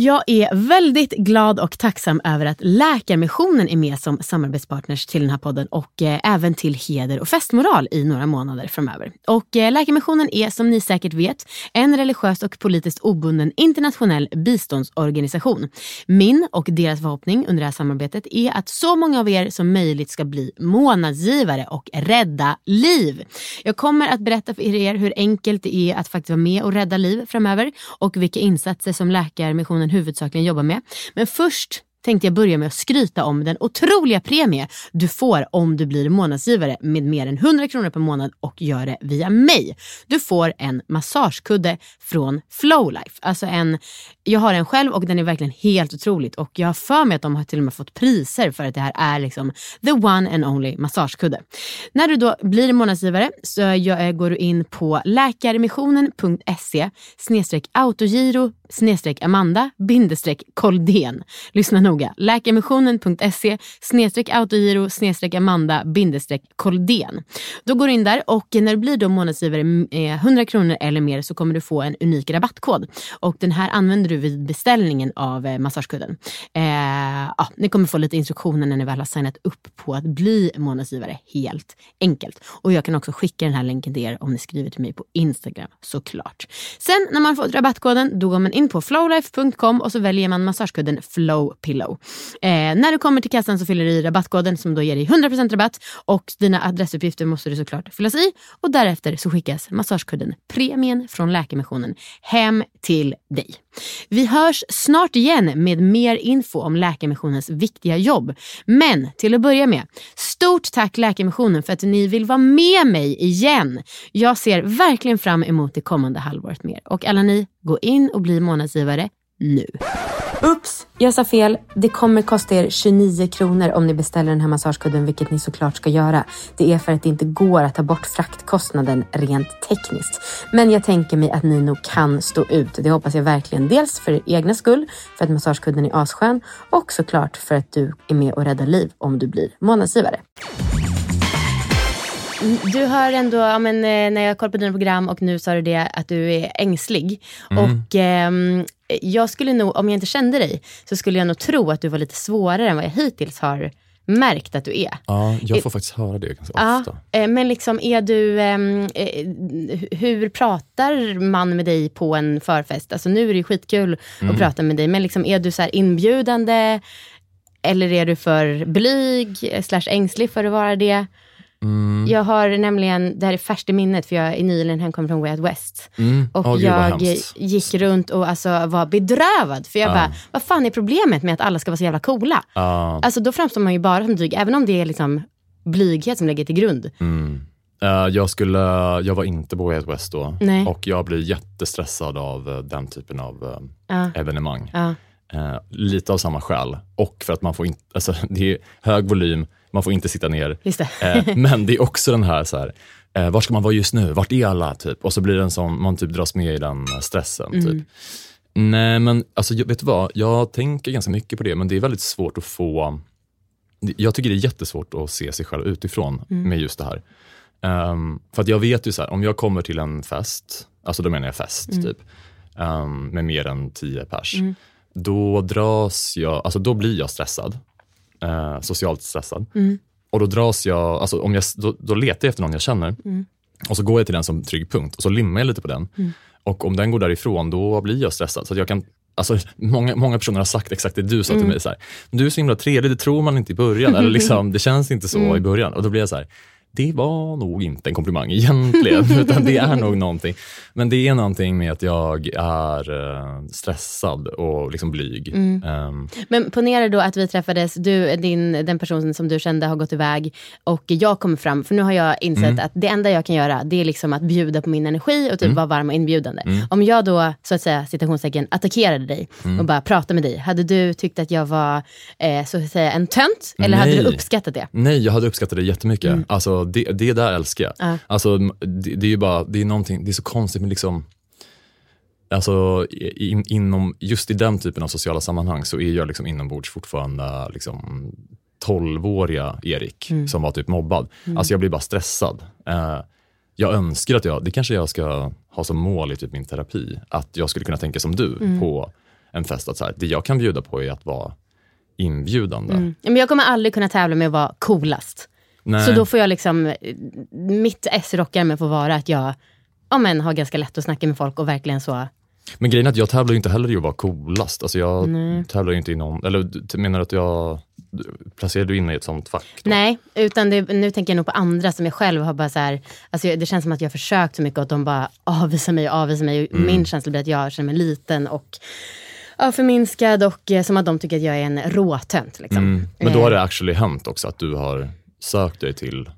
Jag är väldigt glad och tacksam över att Läkarmissionen är med som samarbetspartners till den här podden och eh, även till heder och festmoral i några månader framöver. Och eh, Läkarmissionen är som ni säkert vet en religiös och politiskt obunden internationell biståndsorganisation. Min och deras förhoppning under det här samarbetet är att så många av er som möjligt ska bli månadsgivare och rädda liv. Jag kommer att berätta för er hur enkelt det är att faktiskt vara med och rädda liv framöver och vilka insatser som Läkarmissionen huvudsakligen jobbar med. Men först tänkte jag börja med att skryta om den otroliga premie du får om du blir månadsgivare med mer än 100 kronor per månad och gör det via mig. Du får en massagekudde från Flowlife. Alltså en, jag har en själv och den är verkligen helt otroligt och jag har för mig att de har till och med fått priser för att det här är liksom the one and only massagekudde. När du då blir månadsgivare så eh, går du in på läkarmissionen.se autogiro snedstreck Amanda bindestreck Koldén. Lyssna noga. Läkarmissionen.se snedstreck autogiro snedstreck Amanda bindestreck Koldén. Då går du in där och när du blir då månadsgivare mm, eh, med 100 kronor eller mer så kommer du få en unik rabattkod. Och den här använder du vid beställningen av eh, massagekudden. Eh, ja, ni kommer få lite instruktioner när ni väl har signat upp på att bli månadsgivare. Helt enkelt. Och jag kan också skicka den här länken till er om ni skriver till mig på Instagram såklart. Sen när man fått rabattkoden då går man in på flowlife.com och så väljer man massagekudden Flow Pillow. Eh, när du kommer till kassan så fyller du i rabattkoden som då ger dig 100% rabatt och dina adressuppgifter måste du såklart fyllas i och därefter så skickas massagekudden Premien från Läkarmissionen hem till dig. Vi hörs snart igen med mer info om Läkarmissionens viktiga jobb. Men till att börja med, stort tack Läkarmissionen för att ni vill vara med mig igen. Jag ser verkligen fram emot det kommande halvåret mer. Och alla ni, gå in och bli månadsgivare nu. Ups, jag sa fel. Det kommer kosta er 29 kronor om ni beställer den här massagekudden, vilket ni såklart ska göra. Det är för att det inte går att ta bort fraktkostnaden rent tekniskt. Men jag tänker mig att ni nog kan stå ut. Det hoppas jag verkligen. Dels för er egna skull, för att massagekudden är asskön och såklart för att du är med och räddar liv om du blir månadsgivare. Du har ändå, ja, men, eh, när jag kollar på dina program och nu sa du det att du är ängslig. Och ehm, jag skulle nog, om jag inte kände dig, så skulle jag nog tro att du var lite svårare än vad jag hittills har märkt att du är. Ja, jag får faktiskt höra det ganska Ja, ofta. eh, men liksom är du, ehm, eh, hur pratar man med dig på en förfest? Alltså nu är det ju skitkul Mm. att prata med dig, men liksom är du så här inbjudande? Eller är du för blyg eh, slash ängslig för att vara det? Mm. Jag har nämligen, det här är färskt i minnet, för jag är nyligen hemkommen från Way Out West. Mm. Och vad jag gick runt och alltså var bedrövad. För jag Ja. bara, vad fan är problemet med att alla ska vara så jävla coola? Ja. Alltså då framstår man ju bara som dryg, även om det är liksom blyghet som ligger till grund. Mm. Eh, jag, skulle, jag var inte på Way Out West då Nej. och jag blir jättestressad av eh, den typen av eh, evenemang. Eh, lite av samma skäl och för att man får inte, alltså, det är hög volym, man får inte sitta ner. Eh, men det är också den här, så här eh, var ska man vara just nu? Vart är alla? Typ. Och så blir det en sån, man typ dras med i den stressen. Mm. Typ. Nej men alltså, vet du vad? Jag tänker ganska mycket på det, men det är väldigt svårt att få... Jag tycker det är jättesvårt att se sig själv utifrån Mm. med just det här. Ehm, för att jag vet ju så här, om jag kommer till en fest, alltså då menar jag fest Mm. typ, ehm, med mer än tio pers, då dras jag, alltså då blir jag stressad, eh, socialt stressad. Mm. Och då dras jag, alltså om jag, då, då letar jag efter någon jag känner Mm. och så går jag till den som trygg punkt och så limmar jag lite på den. Och om den går därifrån, då blir jag stressad. Så jag kan, alltså, många, många personer har sagt exakt det du sa Mm. till mig. Så här, du är så himla trevlig, det tror man inte i början. Eller liksom, det känns inte så Mm. i början. Och då blir jag så här, det var nog inte en komplimang egentligen, utan det är nog någonting. Men det är någonting med att jag är eh, stressad och liksom blyg. Mm. Ehm, Men ponera då att vi träffades, du, din, den personen som du kände har gått iväg och jag kommer fram, för nu har jag insett Mm. att det enda jag kan göra det är liksom att bjuda på min energi och typ vara varm och inbjudande. Mm. Om jag då, så att säga, citationstecken, attackerade dig Mm. och bara pratade med dig, hade du tyckt att jag var eh, så att säga en tönt? Eller hade du Nej. uppskattat det? Nej, jag hade uppskattat det jättemycket. Alltså, det, det där älskar jag. Ja. Alltså, det, det är ju bara, det är någonting, det är så konstigt med liksom, alltså, in, inom, just i den typen av sociala sammanhang så är jag liksom inombords fortfarande liksom 12-åriga Erik som var typ mobbad. Alltså jag blir bara stressad. Eh, jag önskar att jag, det kanske jag ska ha som mål i typ min terapi, att jag skulle kunna tänka som du på en fest. Att så här, det jag kan bjuda på är att vara inbjudande. Mm. Men jag kommer aldrig kunna tävla med att vara coolast. Nej. Så då får jag liksom, mitt S rockar med får vara att jag ja, men, har ganska lätt att snacka med folk och verkligen så. Men grejen är att jag tävlar ju inte heller i att vara coolast. Alltså jag tävlar ju inte i någon, eller menar du att jag, placerar du in mig i ett sånt fack? Då? Nej, utan det, nu tänker jag nog på andra som jag själv har bara så här, alltså det känns som att jag har försökt så mycket och att de bara avvisar mig och avvisar mig. Mm. Min känsla blir att jag känner mig liten och ja, förminskad och eh, som att de tycker att jag är en råtönt. Liksom. Mm. Men då har Eh, det actually hänt också att du har sökt dig till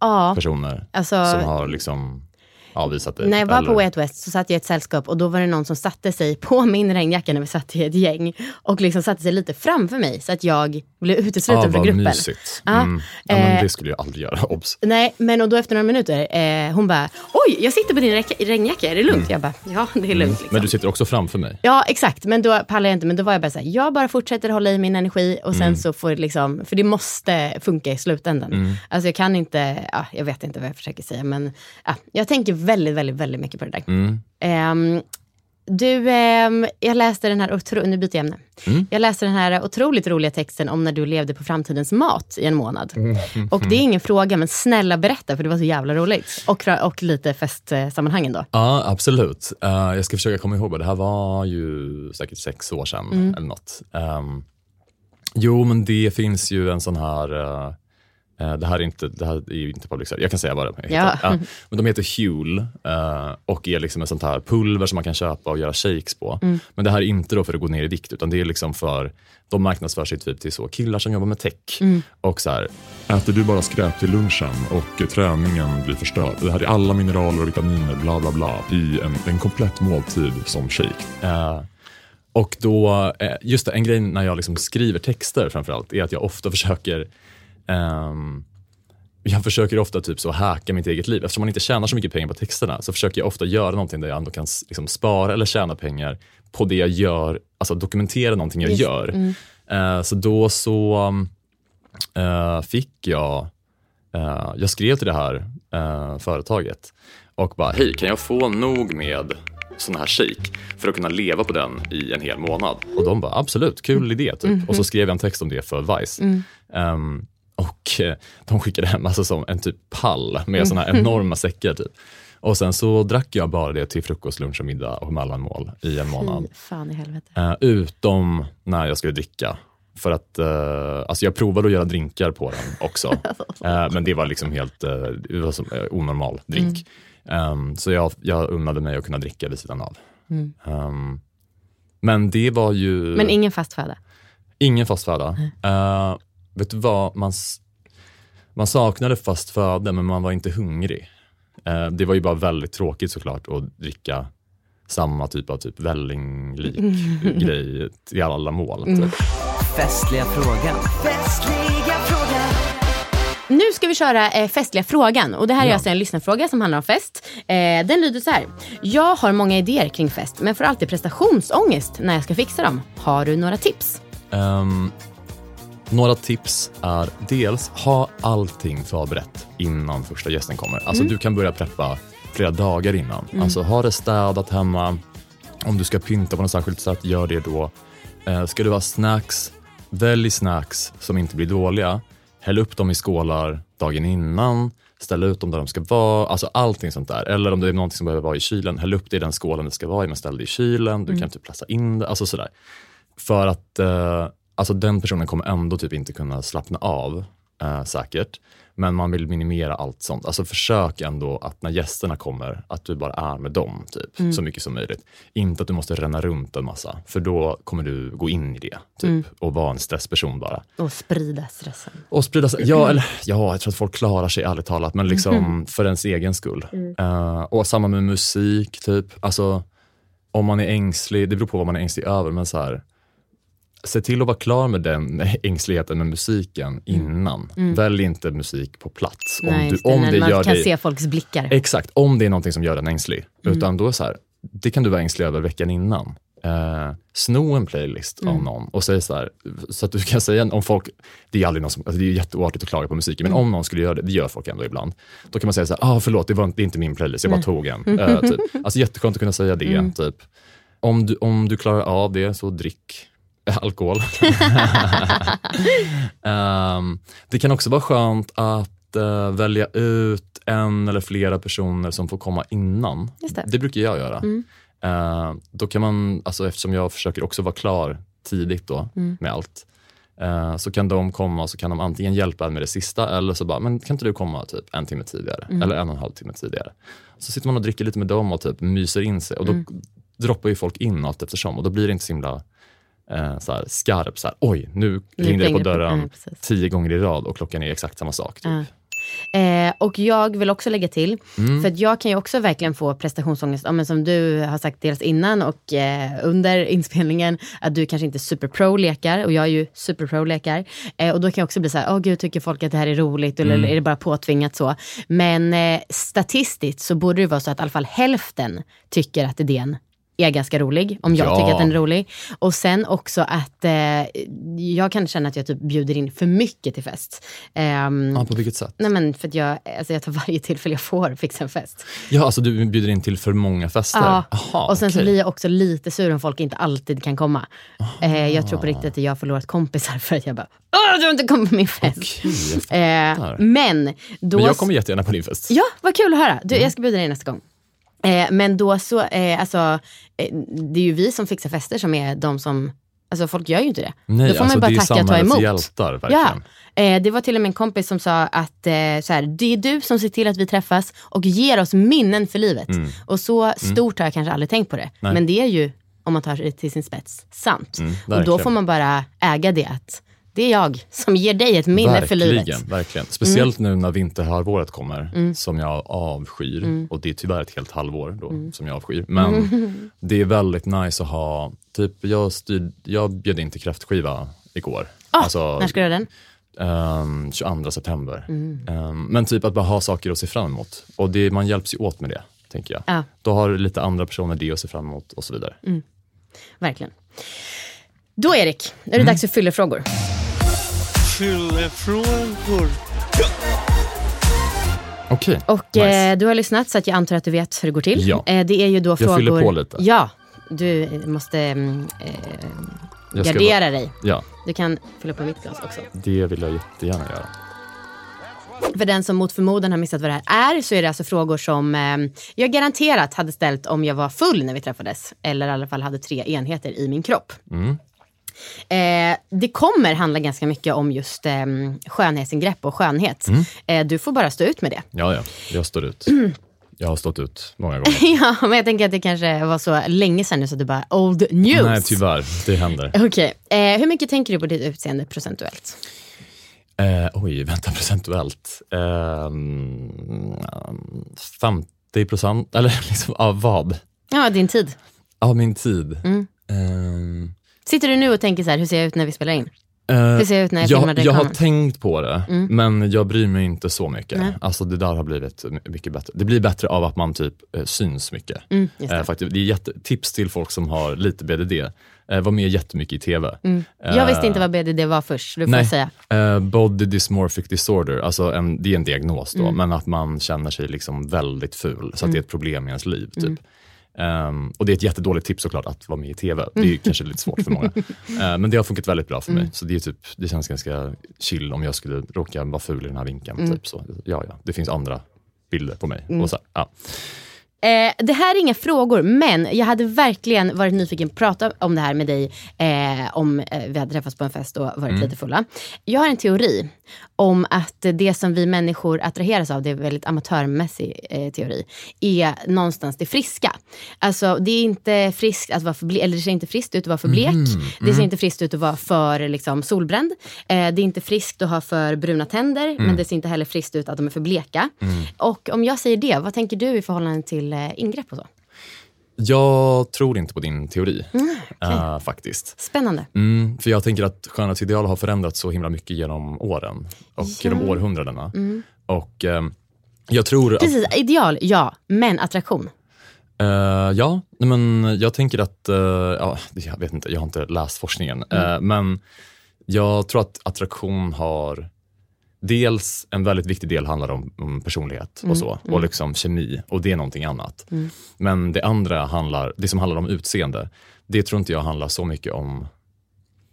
Ja, personer alltså som har liksom avvisat dig? När jag var eller? på Way Out West så satt jag i ett sällskap och då var det någon som satte sig på min regnjacka när vi satt i ett gäng och liksom satte sig lite framför mig så att jag blev utesluten ah, från gruppen. mysigt. Mm. Ja, men eh, det skulle jag aldrig göra, obs. Nej, men och då efter några minuter, eh, hon bara, oj, jag sitter på din re- regnjacka, är det lugnt? Jag bara, ja det är lugnt. Liksom. Mm. Men du sitter också framför mig. Ja, exakt. Men då pallar jag inte. Men då var jag bara så här, jag bara fortsätter hålla i min energi och sen Mm. så får det liksom, för det måste funka i slutändan. Alltså jag kan inte, ja, jag vet inte vad jag försöker säga, men ja, jag tänker väldigt, väldigt, väldigt mycket på det där. Mm. Ehm, Du, ehm, jag läste den här, otro, nu byter jag ämne. Mm. Jag läste den här otroligt roliga texten om när du levde på framtidens mat i en månad. Och det är ingen fråga, men snälla berätta för det var så jävla roligt. Och, och lite festsammanhangen då. Ja, absolut. Eh, jag ska försöka komma ihåg vad det här var ju säkert sex år sedan eller något. Ehm, jo, men det finns ju en sån här eh, eh, det här är inte, det här är ju inte public service. Jag kan säga vad det heter. Ja. Men de heter Huel eh, och är liksom ett sånt här pulver som man kan köpa och göra shakes på. Men det här är inte då för att gå ner i vikt utan det är liksom för, de marknadsför sig typ till så killar som jobbar med tech. Och så här, Äter du bara skräp till lunchen och träningen blir förstörd? Det här är alla mineraler och vitaminer, bla bla bla, i en, en komplett måltid som shake. Eh, och då, eh, just det, en grej när jag liksom skriver texter framförallt är att jag ofta försöker ehm, jag försöker ofta typ så hacka mitt eget liv. Eftersom man inte tjänar så mycket pengar på texterna så försöker jag ofta göra någonting där jag ändå kan liksom spara eller tjäna pengar på det jag gör, alltså dokumentera någonting jag Just, gör. Eh, så då så eh, fick jag, eh, jag skrev till det här företaget och bara, hej kan jag få nog med sån här shake för att kunna leva på den i en hel månad? Och de bara, absolut, kul idé. Typ. Och så skrev jag en text om det för Vice. Ehm, och eh, de skickade hem alltså som en typ pall med såna här enorma säckar. Typ. Och sen så drack jag bara det till frukost, lunch och middag och mellanmål i en månad. Fan i helvete. Eh, utom när jag skulle dricka. För att, eh, alltså jag provade att göra drinkar på den också. Eh, men det var liksom helt det var som, onormal drink. Ehm, så jag, jag unnade mig att kunna dricka vid sidan av. Ehm, men det var ju Men ingen fast föda. ingen fast föda. Eh, vet du vad, man, man saknade fast föda men man var inte hungrig. Eh, det var ju bara väldigt tråkigt såklart att dricka samma typ av typ vällinglik grej i alla mål. Typ. Festliga frågan. Nu ska vi köra eh, festliga frågan. Och det här är Ja. alltså en lyssnarfråga som handlar om fest. Eh, den lyder så här. Jag har många idéer kring fest men får alltid prestationsångest när jag ska fixa dem. Har du några tips? Ehm, några tips är dels ha allting förberett innan första gästen kommer. Alltså du kan börja preppa flera dagar innan. Alltså ha det städat hemma. Om du ska pynta på något särskilt sätt, gör det då. Eh, ska det vara snacks, välj snacks som inte blir dåliga. Häll upp dem i skålar dagen innan. Ställ ut dem där de ska vara. Alltså allting sånt där. Eller om det är någonting som behöver vara i kylen, häll upp det i den skålen det ska vara i men ställ det i kylen. Du kan typ pressa in det. Alltså sådär. För att eh, alltså den personen kommer ändå typ inte kunna slappna av eh, säkert. Men man vill minimera allt sånt. Alltså försök ändå att när gästerna kommer, att du bara är med dem typ, så mycket som möjligt. Inte att du måste ränna runt en massa, för då kommer du gå in i det typ, och vara en stressperson bara. Och sprida stressen. Och sprida. Ja, eller, ja, jag tror att folk klarar sig ärligt talat, men liksom för ens egen skull. Eh, och samma med musik, typ. Alltså, om man är ängslig, det beror på vad man är ängslig över, men så här, se till att vara klar med den ängsligheten med musiken innan. Välj inte musik på plats. Om, Nej, du, just det, om när det man gör kan dig, se folks blickar. Exakt, om det är någonting som gör en ängslig. Mm. Utan då är så här, det kan du vara ängslig över veckan innan. Eh, sno en playlist Mm. av någon och säg så här, så att du kan säga om folk, det är aldrig någon som, alltså det är jätteoartigt att klaga på musiken, Mm. men om någon skulle göra det, det gör folk ändå ibland, då kan man säga så här, ah, förlåt, det, var, inte- det är inte min playlist, jag bara tog en. Mm. Eh, typ. Alltså jätteskönt att kunna säga det. Typ. Om, du, om du klarar av det, så drick alkohol. Ehm, det kan också vara skönt att eh, välja ut en eller flera personer som får komma innan. Det. Mm. brukar jag göra. Eh, då kan man, alltså eftersom jag försöker också vara klar tidigt då Mm. med allt, eh, så kan de komma och så kan de antingen hjälpa en med det sista eller så bara, men kan inte du komma typ en timme tidigare Mm. eller en och en halv timme tidigare. Så sitter man och dricker lite med dem och typ myser in sig och då Mm. droppar ju folk in allt eftersom och då blir det inte så himla eh, så här, skarp, så här, oj nu ringde det på dörren Ja, precis. tio gånger i rad och klockan är exakt samma sak. Typ. Ja. Eh, och jag vill också lägga till, Mm. för jag kan ju också verkligen få prestationsångest, ja, som du har sagt dels innan och eh, under inspelningen, att du kanske inte är superpro-lekar och jag är ju superpro-lekar. Eh, och då kan jag också bli så här, åh gud, tycker folk att det här är roligt eller Mm. är det bara påtvingat så? Men eh, statistiskt så borde det vara så att i alla fall hälften tycker att idén är ganska rolig, om jag Ja. tycker att den är rolig. Och sen också att eh, jag kan känna att jag typ bjuder in för mycket till fest. Ehm, Ja, på vilket sätt? Nej men för jag, alltså jag tar varje tillfälle jag får fixa en fest. Ja, alltså du bjuder in till för många fester? Ja, Aha, och sen så okej. blir jag också lite sur om folk inte alltid kan komma. Eh, jag tror på riktigt att jag har förlorat kompisar för att jag bara, åh du har inte kommit på min fest. Jag Eh, men då... Men jag kommer jättegärna på din fest. Ja, vad kul att höra. Du, Mm. jag ska bjuda dig nästa gång. Eh, men då så, eh, alltså, eh, det är ju vi som fixar fester som är de som, alltså folk gör ju inte det. Nej, då får alltså man bara tacka och ta emot. hjältar, verkligen. Ja, eh, det var till och med en kompis som sa att eh, så här, det är du som ser till att vi träffas och ger oss minnen för livet. Och så stort har jag kanske aldrig tänkt på det. Mm. Nej. Men det är ju, om man tar det till sin spets, sant. Mm, och då får man bara äga det att det är jag som ger dig ett minne för livet. Verkligen, verkligen. Speciellt nu när vinterhalvåret kommer, Mm. som jag avskyr. Och det är tyvärr ett helt halvår då, Mm. som jag avskyr. Men det är väldigt nice att ha, typ jag, styrd, jag bjöd in till kräftskiva igår. Ah, Alltså, När ska du göra den? ehm, 22 september. Mm. Ehm, men typ att bara ha saker att se fram emot. Och det, man hjälps ju åt med det, tänker jag. Ja. Då har lite andra personer det att se fram emot och så vidare. Mm. Verkligen. Då Erik, är det Mm. dags för fyllefrågor. Fyllefrågor. Okej, Och nice. eh, du har lyssnat så att jag antar att du vet hur det går till. Ja. Eh, det är ju då frågor... fyller på lite. Ja, du måste mm, eh, Jag gardera dig. Ja, Du kan fylla på mitt glas också. det vill jag jättegärna göra. För den som mot förmodan har missat vad det här är så är det alltså frågor som eh, jag garanterat hade ställt om jag var full när vi träffades. Eller i alla fall hade tre enheter i min kropp. Mm. Eh, det kommer handla ganska mycket om just eh, skönhetsingrepp och skönhet. Mm. Eh, du får bara stå ut med det. Ja, ja, jag står ut. Jag har stått ut många gånger. ja, men jag tänker att det kanske var så länge sedan nu så att du bara old news. Nej, tyvärr. Det händer. Okej, eh, hur mycket tänker du på ditt utseende procentuellt? Eh, oj, vänta procentuellt. Ehm, 50 procent, eller liksom av vad? Ja, din tid. Av min tid. Mm. Sitter du nu och tänker så här, hur ser jag ut när vi spelar in? eh, Hur ser jag ut när jag filmar jag, jag har tänkt på det, men jag bryr mig inte så mycket. Nej. Alltså det där har blivit my- mycket bättre. Det blir bättre av att man typ eh, syns mycket. Mm, det. Eh, faktiskt. Det är jätte, tips till folk som har lite BDD. Eh, var med jättemycket i TV. Jag visste inte vad BDD var först, du får Nej, säga. body dysmorphic disorder, alltså en, det är en diagnos Mm. då, men att man känner sig liksom väldigt ful, så att det är ett problem i ens liv. Typ. Mm. Ehm, och det är ett jättedåligt tips såklart att vara med i TV. Det är ju kanske lite svårt för många. Eh, men det har funkat väldigt bra för Mm. mig. Så det, är typ, det känns ganska chill om jag skulle råka vara ful i den här vinkeln. Mm. Typ. Så, ja, ja. Det finns andra bilder på mig. Och så, här, ja. Eh, det här är inga frågor, men jag hade verkligen varit nyfiken på att prata om det här med dig eh, om eh, vi hade träffats på en fest och varit lite fulla. Jag har en teori om att det som vi människor attraheras av, det är en väldigt amatörmässig eh, teori, är någonstans det friska. Alltså det är inte friskt att vara för ble- eller det ser inte friskt ut att vara för blek. Det ser inte friskt ut att vara för liksom, solbränd. Eh, det är inte friskt att ha för bruna tänder, men det ser inte heller friskt ut att de är för bleka. Och om jag säger det, vad tänker du i förhållande till eh, ingrepp och så? Jag tror inte på din teori, eh, faktiskt. Spännande. Mm, för jag tänker att skönhetsideal har förändrats så himla mycket genom åren och genom århundradena. Och ehm, jag tror att, Precis, ideal, ja. Men attraktion. eh, ja, men jag tänker att, eh, ja, jag vet inte, jag har inte läst forskningen, eh, men jag tror att attraktion har Dels en väldigt viktig del handlar om, om personlighet och så, och liksom kemi, och det är någonting annat. Men det andra handlar, det som handlar om utseende, det tror inte jag handlar så mycket om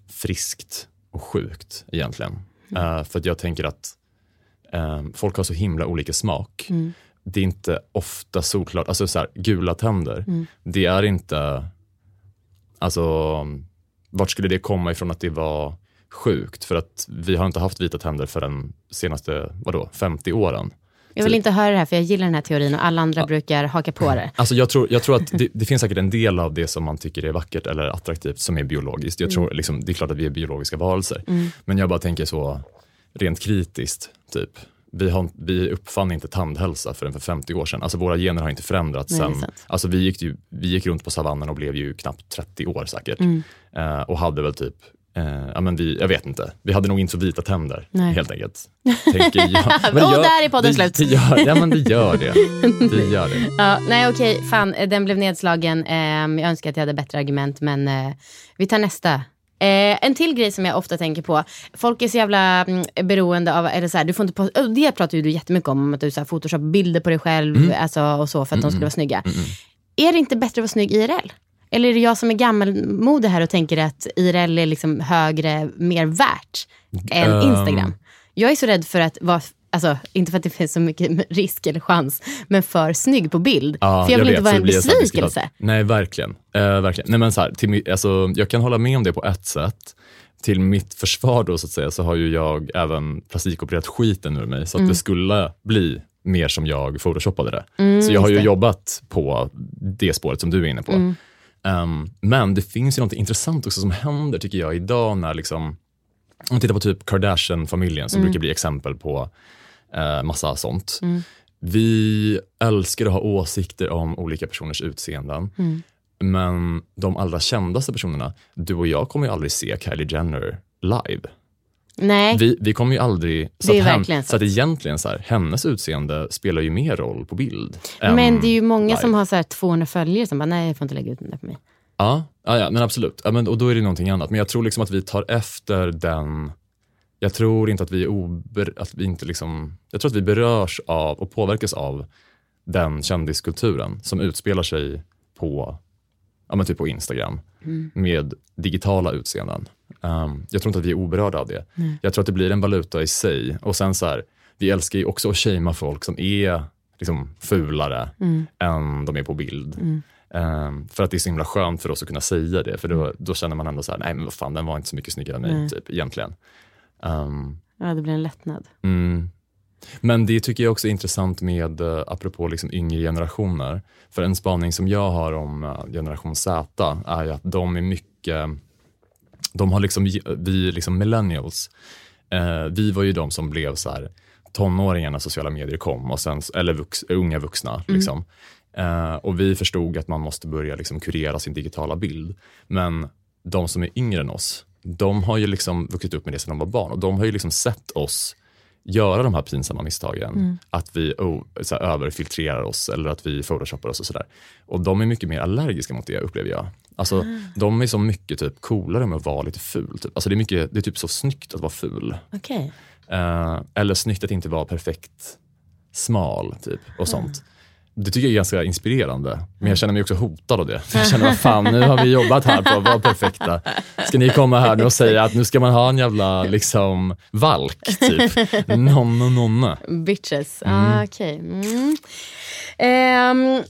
friskt och sjukt egentligen. Eh, för jag tänker att eh, folk har så himla olika smak. Det är inte ofta solklart, alltså så här, gula tänder, det är inte, alltså vart skulle det komma ifrån att det var sjukt? För att vi har inte haft vita tänder för de senaste, vadå, 50 åren. Jag vill inte höra det här för jag gillar den här teorin och alla andra brukar haka på det. Alltså jag, tror, jag tror att det, det finns säkert en del av det som man tycker är vackert eller attraktivt som är biologiskt. Jag tror, liksom, det är klart att vi är biologiska varelser. Men jag bara tänker så rent kritiskt, typ. Vi, har, vi uppfann inte tandhälsa förrän för 50 år sedan. Alltså våra gener har inte förändrats Nej, sen. Alltså vi, gick ju, vi gick runt på savannen och blev ju knappt 30 år säkert. Mm. Eh, och hade väl typ Eh, ja, men vi, jag vet inte, vi hade nog inte så vita tänder Nej. helt enkelt. Tänker jag. Men Och gör- där är podden det- slut. Det gör, ja men det gör det. Det gör det. Ja, nej okej, fan eh, den blev nedslagen. Ehm, jag önskar att jag hade bättre argument men eh, vi tar nästa. Eh, en till grej som jag ofta tänker på. Folk är så jävla mm, beroende av, eller så här, du får inte oh, det pratar ju du jättemycket om, att du så här, photoshop bilder på dig själv Mm. alltså, och så för att de skulle vara snygga. Är det inte bättre att vara snygg IRL? Eller är det jag som är gammalmodig här och tänker att IRL är liksom högre, mer värt än Ehm. Instagram? Jag är så rädd för att vara, alltså inte för att det finns så mycket risk eller chans, men för snygg på bild. Ja, för jag vill vet, inte vara för en besvikelse. Nej, verkligen. Eh, verkligen. Nej, men så här, till, alltså, jag kan hålla med om det på ett sätt. Till mitt försvar då så att säga så har ju jag även plastikopererat skiten ur mig så Mm. att det skulle bli mer som jag photoshoppade det. så jag har ju Mm, det. jobbat på det spåret som du är inne på. Mm. Ehm, men det finns ju något intressant också som händer tycker jag idag när liksom, om man tittar på typ Kardashian-familjen som brukar bli exempel på eh, massa sånt. Vi älskar att ha åsikter om olika personers utseenden. Men de allra kändaste personerna, du och jag kommer ju aldrig se Kylie Jenner live. Nej, Vi, vi kommer ju aldrig... Så Det är att hen- verkligen så att egentligen så här, hennes utseende spelar ju mer roll på bild. men det är ju många live. som har så här 200 följare som bara, nej jag får inte lägga ut den där på mig. Ja, ja, ja men absolut. Ja, men, och då är det någonting annat. Men jag tror liksom att vi tar efter den... Jag tror inte att vi ober, att vi inte liksom... Jag tror att vi berörs av och påverkas av den kändiskulturen som utspelar sig på, ja, men typ på Instagram med digitala utseenden. Um, jag tror inte att vi är oberörda av det. Jag tror att det blir en valuta i sig. Och sen så här, vi älskar ju också att shamea folk som är liksom fulare än de är på bild. Ehm, för att det är så himla skönt för oss att kunna säga det, för då, då känner man ändå så här, nej men vad fan, den var inte så mycket snyggare än mig, typ, egentligen. Ehm, Ja, det blir en lättnad. mm. Men det tycker jag också är intressant med, eh, apropå liksom yngre generationer, för en spaning som jag har om eh, generation Z är ju att de är mycket, de har liksom, vi liksom millennials, eh, vi var ju de som blev så här tonåringar när sociala medier kom, och sen, eller vux, unga vuxna. Liksom. Eh, och vi förstod att man måste börja liksom kurera sin digitala bild. Men de som är yngre än oss, de har ju liksom vuxit upp med det sedan de var barn och de har ju liksom sett oss göra de här pinsamma misstagen. Att vi oh, här, överfiltrerar oss eller att vi photoshoppar oss och sådär. Och de är mycket mer allergiska mot det upplever jag. Alltså, De är så mycket typ coolare med att vara lite ful. Typ. Alltså, det, är mycket, det är typ så snyggt att vara ful. Okej. Eh, eller snyggt att inte vara perfekt smal typ, och sånt. Det tycker jag är ganska inspirerande, men jag känner mig också hotad av det. Jag känner, vad fan, nu har vi jobbat här på att vara perfekta. Ska ni komma här nu och säga att nu ska man ha en jävla liksom, valk, typ. Nonne, nonne. Bitches. Ah, okej. Mm. Ehm,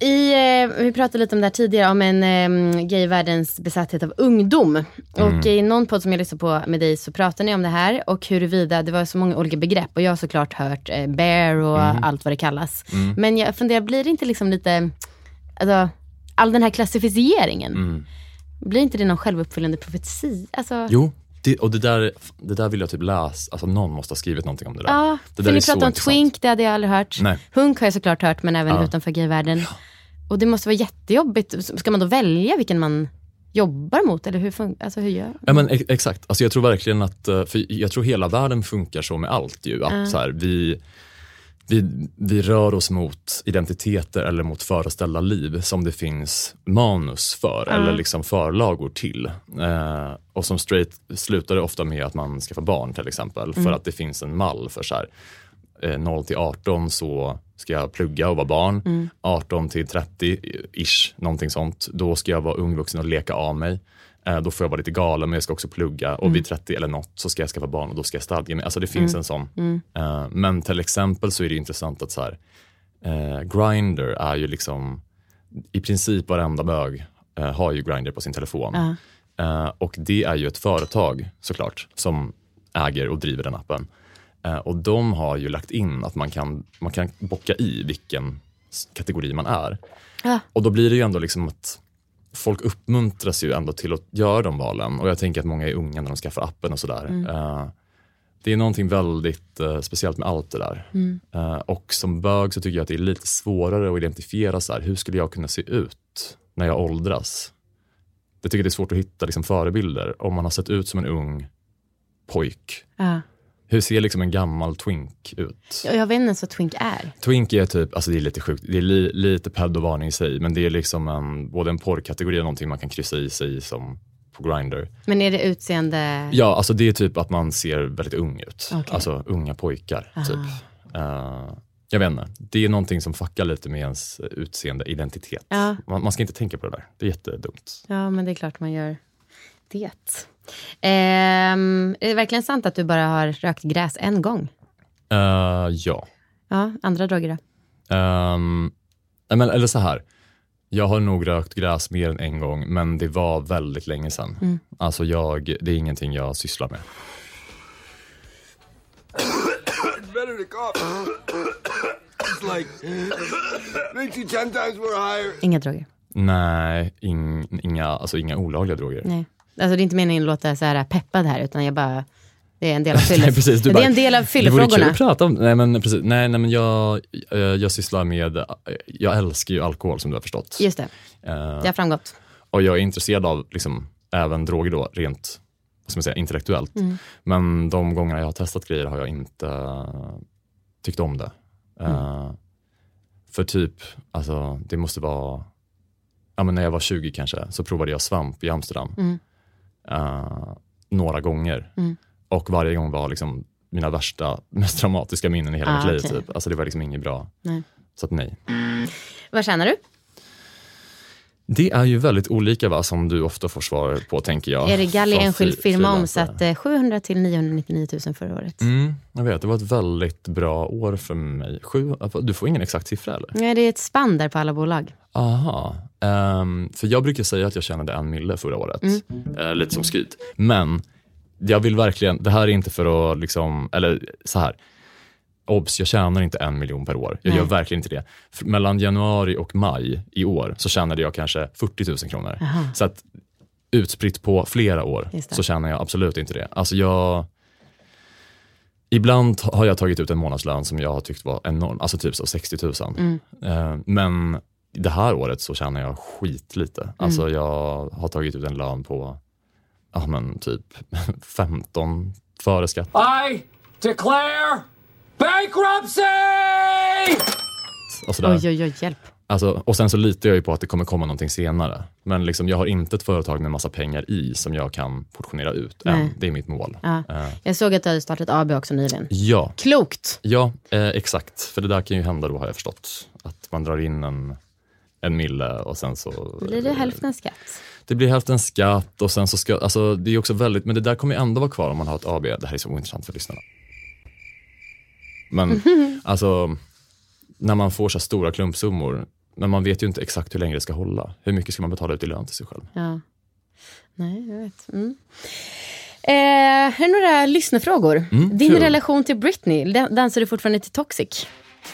i, eh, vi pratade lite om det här tidigare, om en eh, gayvärldens besatthet av ungdom. Och i någon podd som jag lyssnade på med dig så pratade ni om det här och huruvida det var så många olika begrepp. Och jag har såklart hört eh, bear och allt vad det kallas. Men jag funderar, blir det inte liksom lite, alltså, all den här klassificeringen, blir inte det någon självuppfyllande profetia? Alltså, Jo, det, och det där, det där vill jag typ läsa. Alltså någon måste ha skrivit någonting om det där. Ja, det för ni så pratar om intressant. twink, det hade jag aldrig hört. Nej. Hunk har jag såklart hört, men även Ja. utanför gayvärlden. Och det måste vara jättejobbigt. Ska man då välja vilken man jobbar mot? Eller hur, fun- alltså, hur gör man? Ja, men ex- exakt. Alltså jag tror verkligen att, eh, för jag tror hela världen funkar så med allt ju. Att så här, vi, vi, vi rör oss mot identiteter eller mot föreställda liv som det finns manus för eller liksom förlagor till. Eh, och som straight slutar det ofta med att man skaffar barn till exempel för att det finns en mall för så här, eh, 0 till 18 så ska jag plugga och vara barn. 18 till 30-ish, någonting sånt. Då ska jag vara ung vuxen och leka av mig. Eh, då får jag vara lite galen men jag ska också plugga och vid 30 eller något så ska jag skaffa barn och då ska jag stadga mig. Alltså det finns en sån. Eh, men till exempel så är det intressant att så här, eh, Grindr är ju liksom, i princip varenda bög eh, har ju Grindr på sin telefon. Eh, och det är ju ett företag såklart som äger och driver den appen. Och de har ju lagt in att man kan, man kan bocka i vilken kategori man är. Och då blir det ju ändå liksom att folk uppmuntras ju ändå till att göra de valen. Och jag tänker att många är unga när de skaffar appen och sådär. Eh, det är någonting väldigt eh, speciellt med allt det där. Eh, och som bög så tycker jag att det är lite svårare att identifiera så här, hur skulle jag kunna se ut när jag åldras? jag tycker det är svårt att hitta liksom, förebilder. Om man har sett ut som en ung pojk. Hur ser liksom en gammal twink ut? Jag jag vet inte ens vad twink är. Twink är typ, alltså det är lite sjukt, det är li, lite pedovarning i sig, men det är liksom en, både en porrkategori och någonting man kan kryssa i sig som på Grindr. Men är det utseende? Ja, alltså det är typ att man ser väldigt ung ut. Okej. Alltså unga pojkar, typ. Eh, jag vet inte, det är någonting som fuckar lite med ens utseende identitet. Ja. Man, man ska inte tänka på det där, det är jättedumt. Ja, men det är klart man gör det. Ehm, är det verkligen sant att du bara har rökt gräs en gång? Eh, ja. Ja, andra droger då? Men, eller så här. Jag har nog rökt gräs mer än en gång, men det var väldigt länge sedan. Mm. Alltså jag, det är ingenting jag sysslar med. Inga droger? Nej, ing, inga, alltså inga olagliga droger. Nej. Alltså det är inte meningen att låta så här peppad här, utan jag bara... Det är en del av, fylle, Nej, precis, du det är en del av Det vore kul fyllefrågorna. att prata om. Nej, men, precis, nej, nej, men jag, eh, jag sysslar med, eh, jag älskar ju alkohol som du har förstått. Just det, Eh, det har framgått. och jag är intresserad av liksom, även droger då, rent vad ska man säga, intellektuellt. Mm. Men de gångerna jag har testat grejer har jag inte tyckt om det. Eh, för typ, alltså, det måste vara, ja, men när jag var 20 kanske, så provade jag svamp i Amsterdam. Mm. Eh, några gånger. Mm. Och varje gång var liksom mina värsta, mest traumatiska minnen i hela Ah, mitt liv. okej. Typ. Alltså det var liksom inget bra. Nej. Så att nej. Vad tjänar du? Det är ju väldigt olika va, som du ofta får svar på tänker jag. är det Galli enskild firma omsatte 700 till 999 000 förra året? Mm, jag vet, det var ett väldigt bra år för mig. Sju, du får ingen exakt siffra eller? Ja, det är ett spann där på alla bolag. Aha. Ehm, för jag brukar säga att jag tjänade en mille förra året. Mm. Eh, lite som skryt. Men jag vill verkligen, det här är inte för att liksom, eller så här. Obs, jag tjänar inte en miljon per år. Jag Nej. gör verkligen inte det. För mellan januari och maj i år så tjänade jag kanske 40 000 kronor. Aha. Så att utspritt på flera år så tjänar jag absolut inte det. Alltså jag, ibland har jag tagit ut en månadslön som jag har tyckt var enorm, alltså typ så 60 000. Mm. Eh, men det här året så tjänar jag skitlite. Alltså jag har tagit ut en lön på ja, men typ 15 före skatt. I declare bankruptcy! Och, sådär. Oj, oj, oj, hjälp. Alltså, och sen så litar jag ju på att det kommer komma någonting senare. Men liksom, jag har inte ett företag med massa pengar i som jag kan portionera ut än. Nej. Det är mitt mål. Ja. Eh, Jag såg att du hade startat AB också nyligen. ja, Klokt! ja eh, exakt. För det där kan ju hända då har jag förstått. Att man drar in en, en mille och sen så... Blir det hälften skatt? Det blir hälften skatt och sen så ska, alltså det är också väldigt, men det där kommer ju ändå vara kvar om man har ett AB. Det här är så ointressant för lyssnarna. Men alltså, när man får så stora klumpsummor, men man vet ju inte exakt hur länge det ska hålla. Hur mycket ska man betala ut i lön till sig själv? Ja. Nej, jag vet. Mm. Eh, här är några lyssnarfrågor. Mm, Din kul. relation till Britney, dan- dansar du fortfarande till Toxic?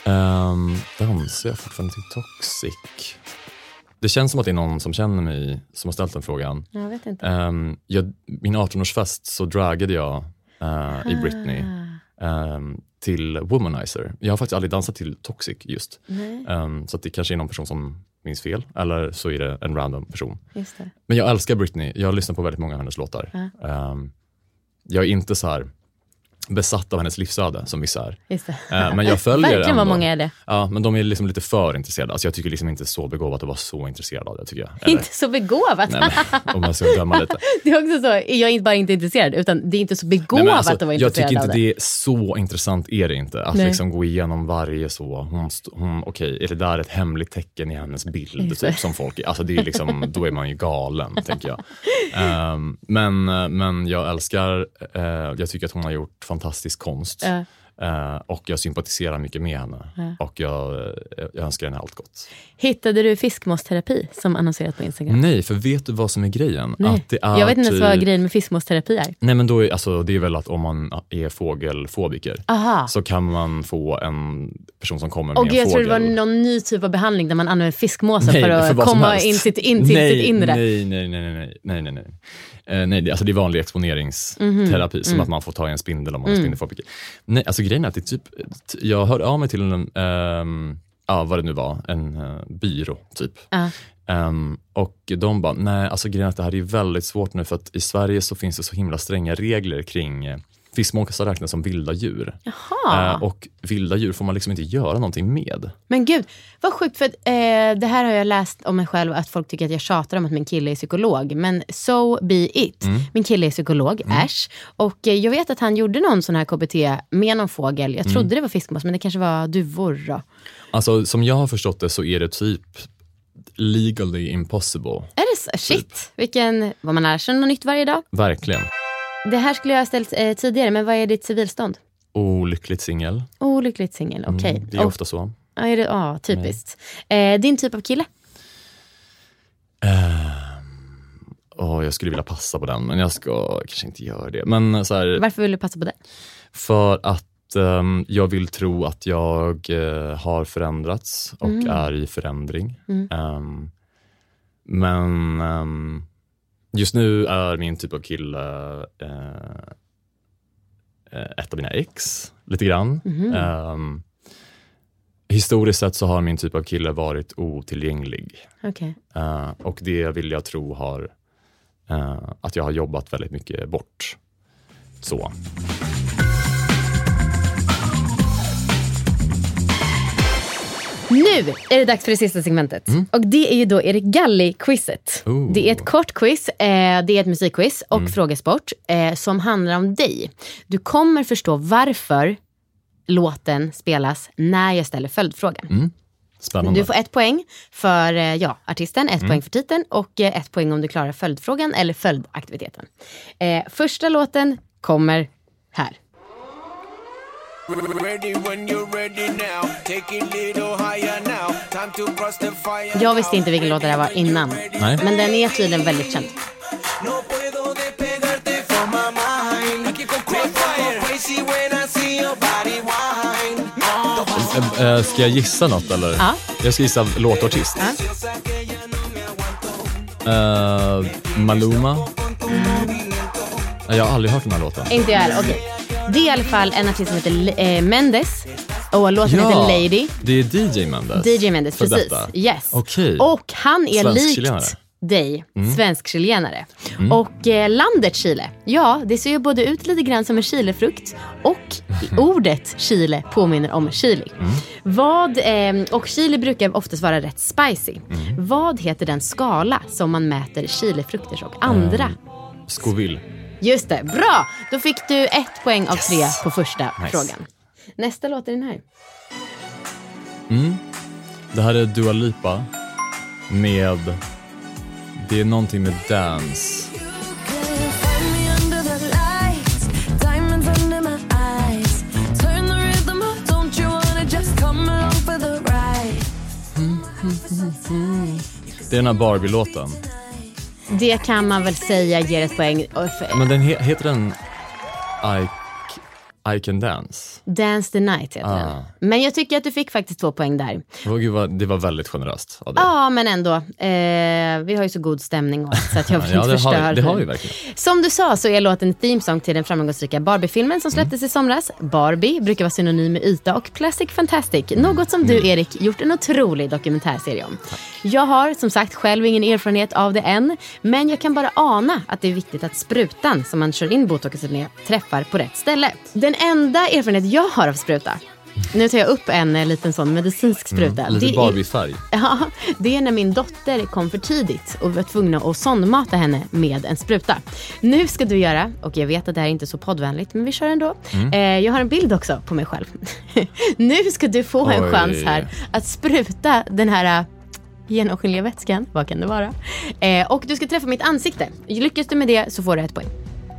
Um, dansar jag fortfarande till Toxic? Det känns som att det är någon som känner mig som har ställt den frågan. Jag vet inte. Um, jag, min 18-årsfest så dragade jag eh, i Britney um, till Womanizer. Jag har faktiskt aldrig dansat till Toxic just. Um, så det kanske är någon person som minns fel, eller så är det en random person. just det. Men jag älskar Britney, jag har lyssnat på väldigt många av hennes låtar. Um, jag är inte så här besatt av hennes livsöde som vissa är. Just det. Eh, men jag följer Verkligen vad många är det. Ja, men de är liksom lite för intresserade. Alltså jag tycker liksom inte så begåvat att vara så intresserad av det. Tycker jag. Eller, Inte så begåvat. nej, men, om jag ska döma lite. Det är också så, jag är bara inte intresserad, utan det är inte så begåvat Nej, alltså, att vara jag intresserad tycker av inte det. det är så intressant är det inte. Att Nej. liksom gå igenom varje så, hon, hon, okej, är det där ett hemligt tecken i hennes bild? Det. Typ, som folk, alltså det är liksom, då är man ju galen, tänker jag. Ehm, men, eh, men jag älskar, eh, jag tycker att hon har gjort fantastisk konst. Ja. Eh, och jag sympatiserar mycket med henne. Ja. Och jag, eh, jag önskar henne allt gott. Hittade du fiskmåsterapi som annonserat på Instagram? Nej, för vet du vad som är grejen? Nej. Att det är jag vet inte ens vad typ- grejen med fiskmåsterapi är. Nej men då är, alltså, det är väl att om man är fågelfobiker Aha. så kan man få en person som kommer med Och en jag tror fågel. det var någon ny typ av behandling där man använder fiskmåsar Nej, för att som komma in, sitt, in till nej, sitt inre. Nej, nej, nej, nej, nej, nej. Eh, nej alltså det är vanlig exponeringsterapi, Mhm. som Mm. att man får ta i en spindel om man är Mm. spindelfobiker. Nej, alltså grejen är att det typ, jag hörde av mig till en, ehm, ja, vad det nu var, en uh, byrå typ. Ja. Um, och de bara, nej alltså grejen är att det här är väldigt svårt nu för att i Sverige så finns det så himla stränga regler kring uh, Fiskmåsar räknas som vilda djur. Jaha. Eh, och vilda djur får man liksom inte göra någonting med. Men gud, vad sjukt. För att, eh, det här har jag läst om mig själv, att folk tycker att jag tjatar om att min kille är psykolog. Men so be it. Mm. Min kille är psykolog, Ash. Och eh, jag vet att han gjorde någon sån här KBT med någon fågel. Jag trodde det var fiskmås, men det kanske var duvor. Då. Alltså som jag har förstått det så är det typ legally impossible. Är det så? Shit, vilken, vad man lär sig något nytt varje dag. Verkligen. Det här skulle jag ha ställt eh, tidigare, men vad är ditt civilstånd? Olyckligt singel. Olyckligt singel, okej. Mm, det är ofta så. Ja, är det, ja typiskt. Eh, din typ av kille? Åh, jag skulle vilja passa på den, men jag ska kanske inte göra det. Men så här, Varför vill du passa på det? för att ehm, jag vill tro att jag eh, har förändrats och Mm. är i förändring. Ehm, men ehm, just nu är min typ av kille eh, eh, ett av mina ex, lite grann. Mhm. Ehm, historiskt sett så har min typ av kille varit otillgänglig. Okej. Eh, och det vill jag tro har eh, att jag har jobbat väldigt mycket bort. Så. Nu är det dags för det sista segmentet. Och det är ju då Erik Galli-quizet. Det är ett kort quiz, eh, det är ett musikquiz och frågesport eh, som handlar om dig. Du kommer förstå varför låten spelas när jag ställer följdfrågan. Spännande. Du får ett poäng för eh, ja, artisten, ett poäng för titeln och eh, ett poäng om du klarar följdfrågan eller följdaktiviteten. Eh, första låten kommer här. Jag visste inte vilken låt det där var innan. Nej. Men den är tydligen väldigt känd. No puedo despegarte from my mind. I keep on fire. crazy when I see your body wine. Eh, eh, ska jag gissa något eller? Ja. Jag ska gissa låtartist. Eh, Maluma. Eh, Jag har aldrig hört den här låten. Inte jag heller, okej. Det är i alla fall en artist som heter eh, Mendes. Och låten heter Lady. det är DJ Mendes. DJ Mendes, För precis. detta. Yes. Okej. Och han är Svensk-chilenare. likt dig, Mm. svensk-chilenare. Och eh, landet Chile, ja det ser ju både ut lite grann som en chilefrukt och ordet Chile påminner om chili. Mm. Vad, eh, och chili brukar oftast vara rätt spicy. Mm. Vad heter den skala som man mäter chilefrukters och andra? Scoville. Just det, bra! Då fick du ett poäng av tre på första Nice. frågan. Nästa låt är den här. Det här är Dua Lipa med... Det är någonting med dance. Det är den här Barbie-låten. Det kan man väl säga ger ett poäng. Men den he heter den I, i can dance? Dance the night heter Ah. den. Men jag tycker att du fick faktiskt två poäng där. Oh, gud, vad, det var väldigt generöst av dig. Ja, men ändå. Eh, vi har ju så god stämning och så att jag vill Ja, inte det har, förstöra. det har vi verkligen. Som du sa så är låten ett themesong till den framgångsrika Barbie-filmen som släpptes i somras. Barbie brukar vara synonym med yta och classic fantastic. Något som du, Erik, gjort en otrolig dokumentärserie om. Jag har som sagt själv ingen erfarenhet av det än, men jag kan bara ana att det är viktigt att sprutan som man kör in botoxet med träffar på rätt ställe. Den enda erfarenhet jag har av spruta, nu tar jag upp en eh, liten sån medicinsk spruta. Mm, lite Barbie-färg. Ja, det är när min dotter kom för tidigt och vi var tvungna att sondmata henne med en spruta. Nu ska du göra, och jag vet att det här är inte så poddvänligt, men vi kör ändå. Mm. Eh, jag har en bild också på mig själv. nu ska du få en Oj. chans här att spruta den här eh, genomskinliga vätskan, vad kan det vara? Eh, och du ska träffa mitt ansikte. Lyckas du med det så får du ett poäng.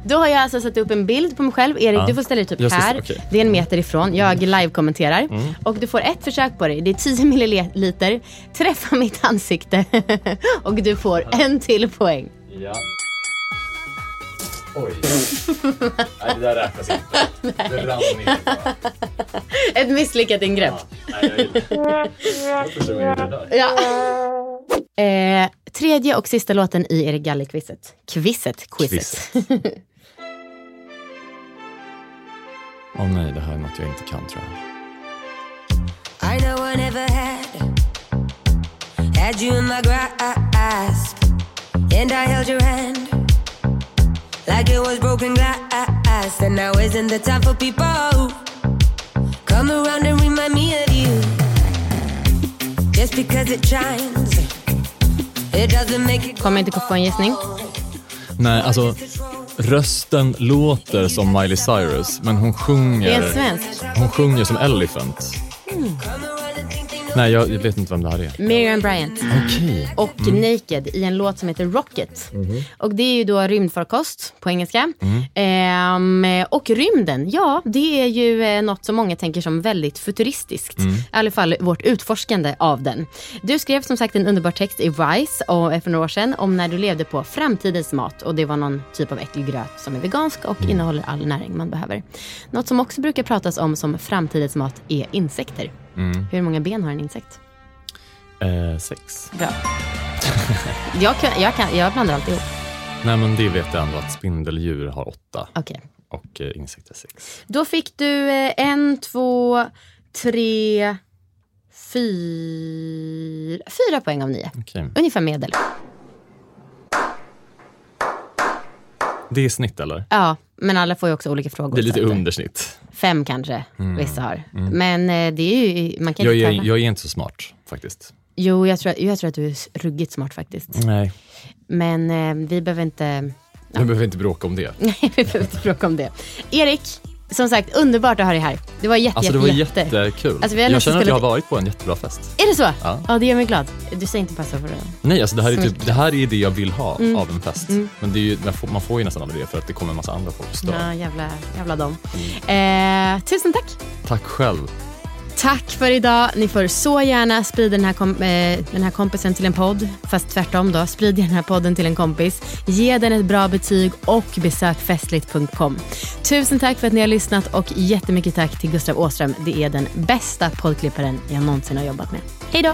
Då har jag alltså satt upp en bild på mig själv. Erik, Ja. du får ställa dig typ ska- här. okej. Det är en meter ifrån. Jag live-kommenterar. Mm. Och du får ett försök på dig. Det är 10 milliliter. Träffa mitt ansikte. och du får en till poäng. Ja. Oj. Nej, det där räknas inte. Det rann ner. Ett misslyckat ingrepp. Nej, jag det. Ja. Eh, tredje och sista låten i Erik Galli-quizet. Quizet. Quizet. Åh nej, det här är något jag inte kan tror jag. I know I never had Had you in my grasp, and I held your hand like it was broken glass. And now isn't the time for people who come around and remind me of you. Just because it shines, it doesn't make it. Kommer inte få en gissning. Nej, alltså rösten låter som Miley Cyrus, men hon sjunger, hon sjunger som Elephant. Mm. Nej, jag, jag vet inte vem det här är. Miriam Bryant. Okej. Och Naked i en låt som heter Rocket. Mhm. Och det är ju då rymdfarkost på engelska. Mm. Ehm, och rymden, ja det är ju eh, något som många tänker som väldigt futuristiskt. Mm. I alla fall vårt utforskande av den. Du skrev som sagt en underbar text i Vice och, för några år sedan om när du levde på framtidens mat. Och det var någon typ av äckelgröt som är vegansk och Mm. innehåller all näring man behöver. Något som också brukar pratas om som framtidens mat är insekter. Mm. Hur många ben har en insekt? Eh, sex. Bra. jag, kan, jag, kan, jag blandar alltid ihop. Nej, men det vet jag ändå att spindeldjur har åtta Okej. och eh, insekter sex. Då fick du eh, en, två, tre, fyra, fyra poäng av nio. Okej. Ungefär medel. Det är snitt eller? Ja, men alla får ju också olika frågor. Det är lite eh, undersnitt. Fem kanske Mm. vissa har. Mm. Men eh, det är ju, man kan Jag inte är, tävla. jag är inte så smart faktiskt. Jo, jag tror, jag tror att du är ruggigt smart faktiskt. Nej, Men eh, vi behöver inte, vi behöver inte bråka om det. nej, vi behöver inte bråka om det. Erik, som sagt, underbart att ha dig här. Det var jätte, Alltså det var jätte, jätte. jättekul. Alltså, jag känner att jag har varit på en jättebra fest. Är det så? Ja. Ja, det gör mig glad. Du säger inte passa för det. Nej, alltså det här är, typ, det här är det jag vill ha Mm. av en fest. Mm. Men det är ju, man, får, man får ju nästan aldrig det för att det kommer en massa andra folk och stör. Ja, jävla, jävla dem. Mm. Eh, tusen tack. Tack själv. Tack för idag. Ni får så gärna sprida den här, kom, eh, den här kompisen till en podd. Fast tvärtom då. Sprid den här podden till en kompis. Ge den ett bra betyg och besök festligt.com. Tusen tack för att ni har lyssnat och jättemycket tack till Gustav Åström. Det är den bästa poddklipparen jag någonsin har jobbat med. Hej då!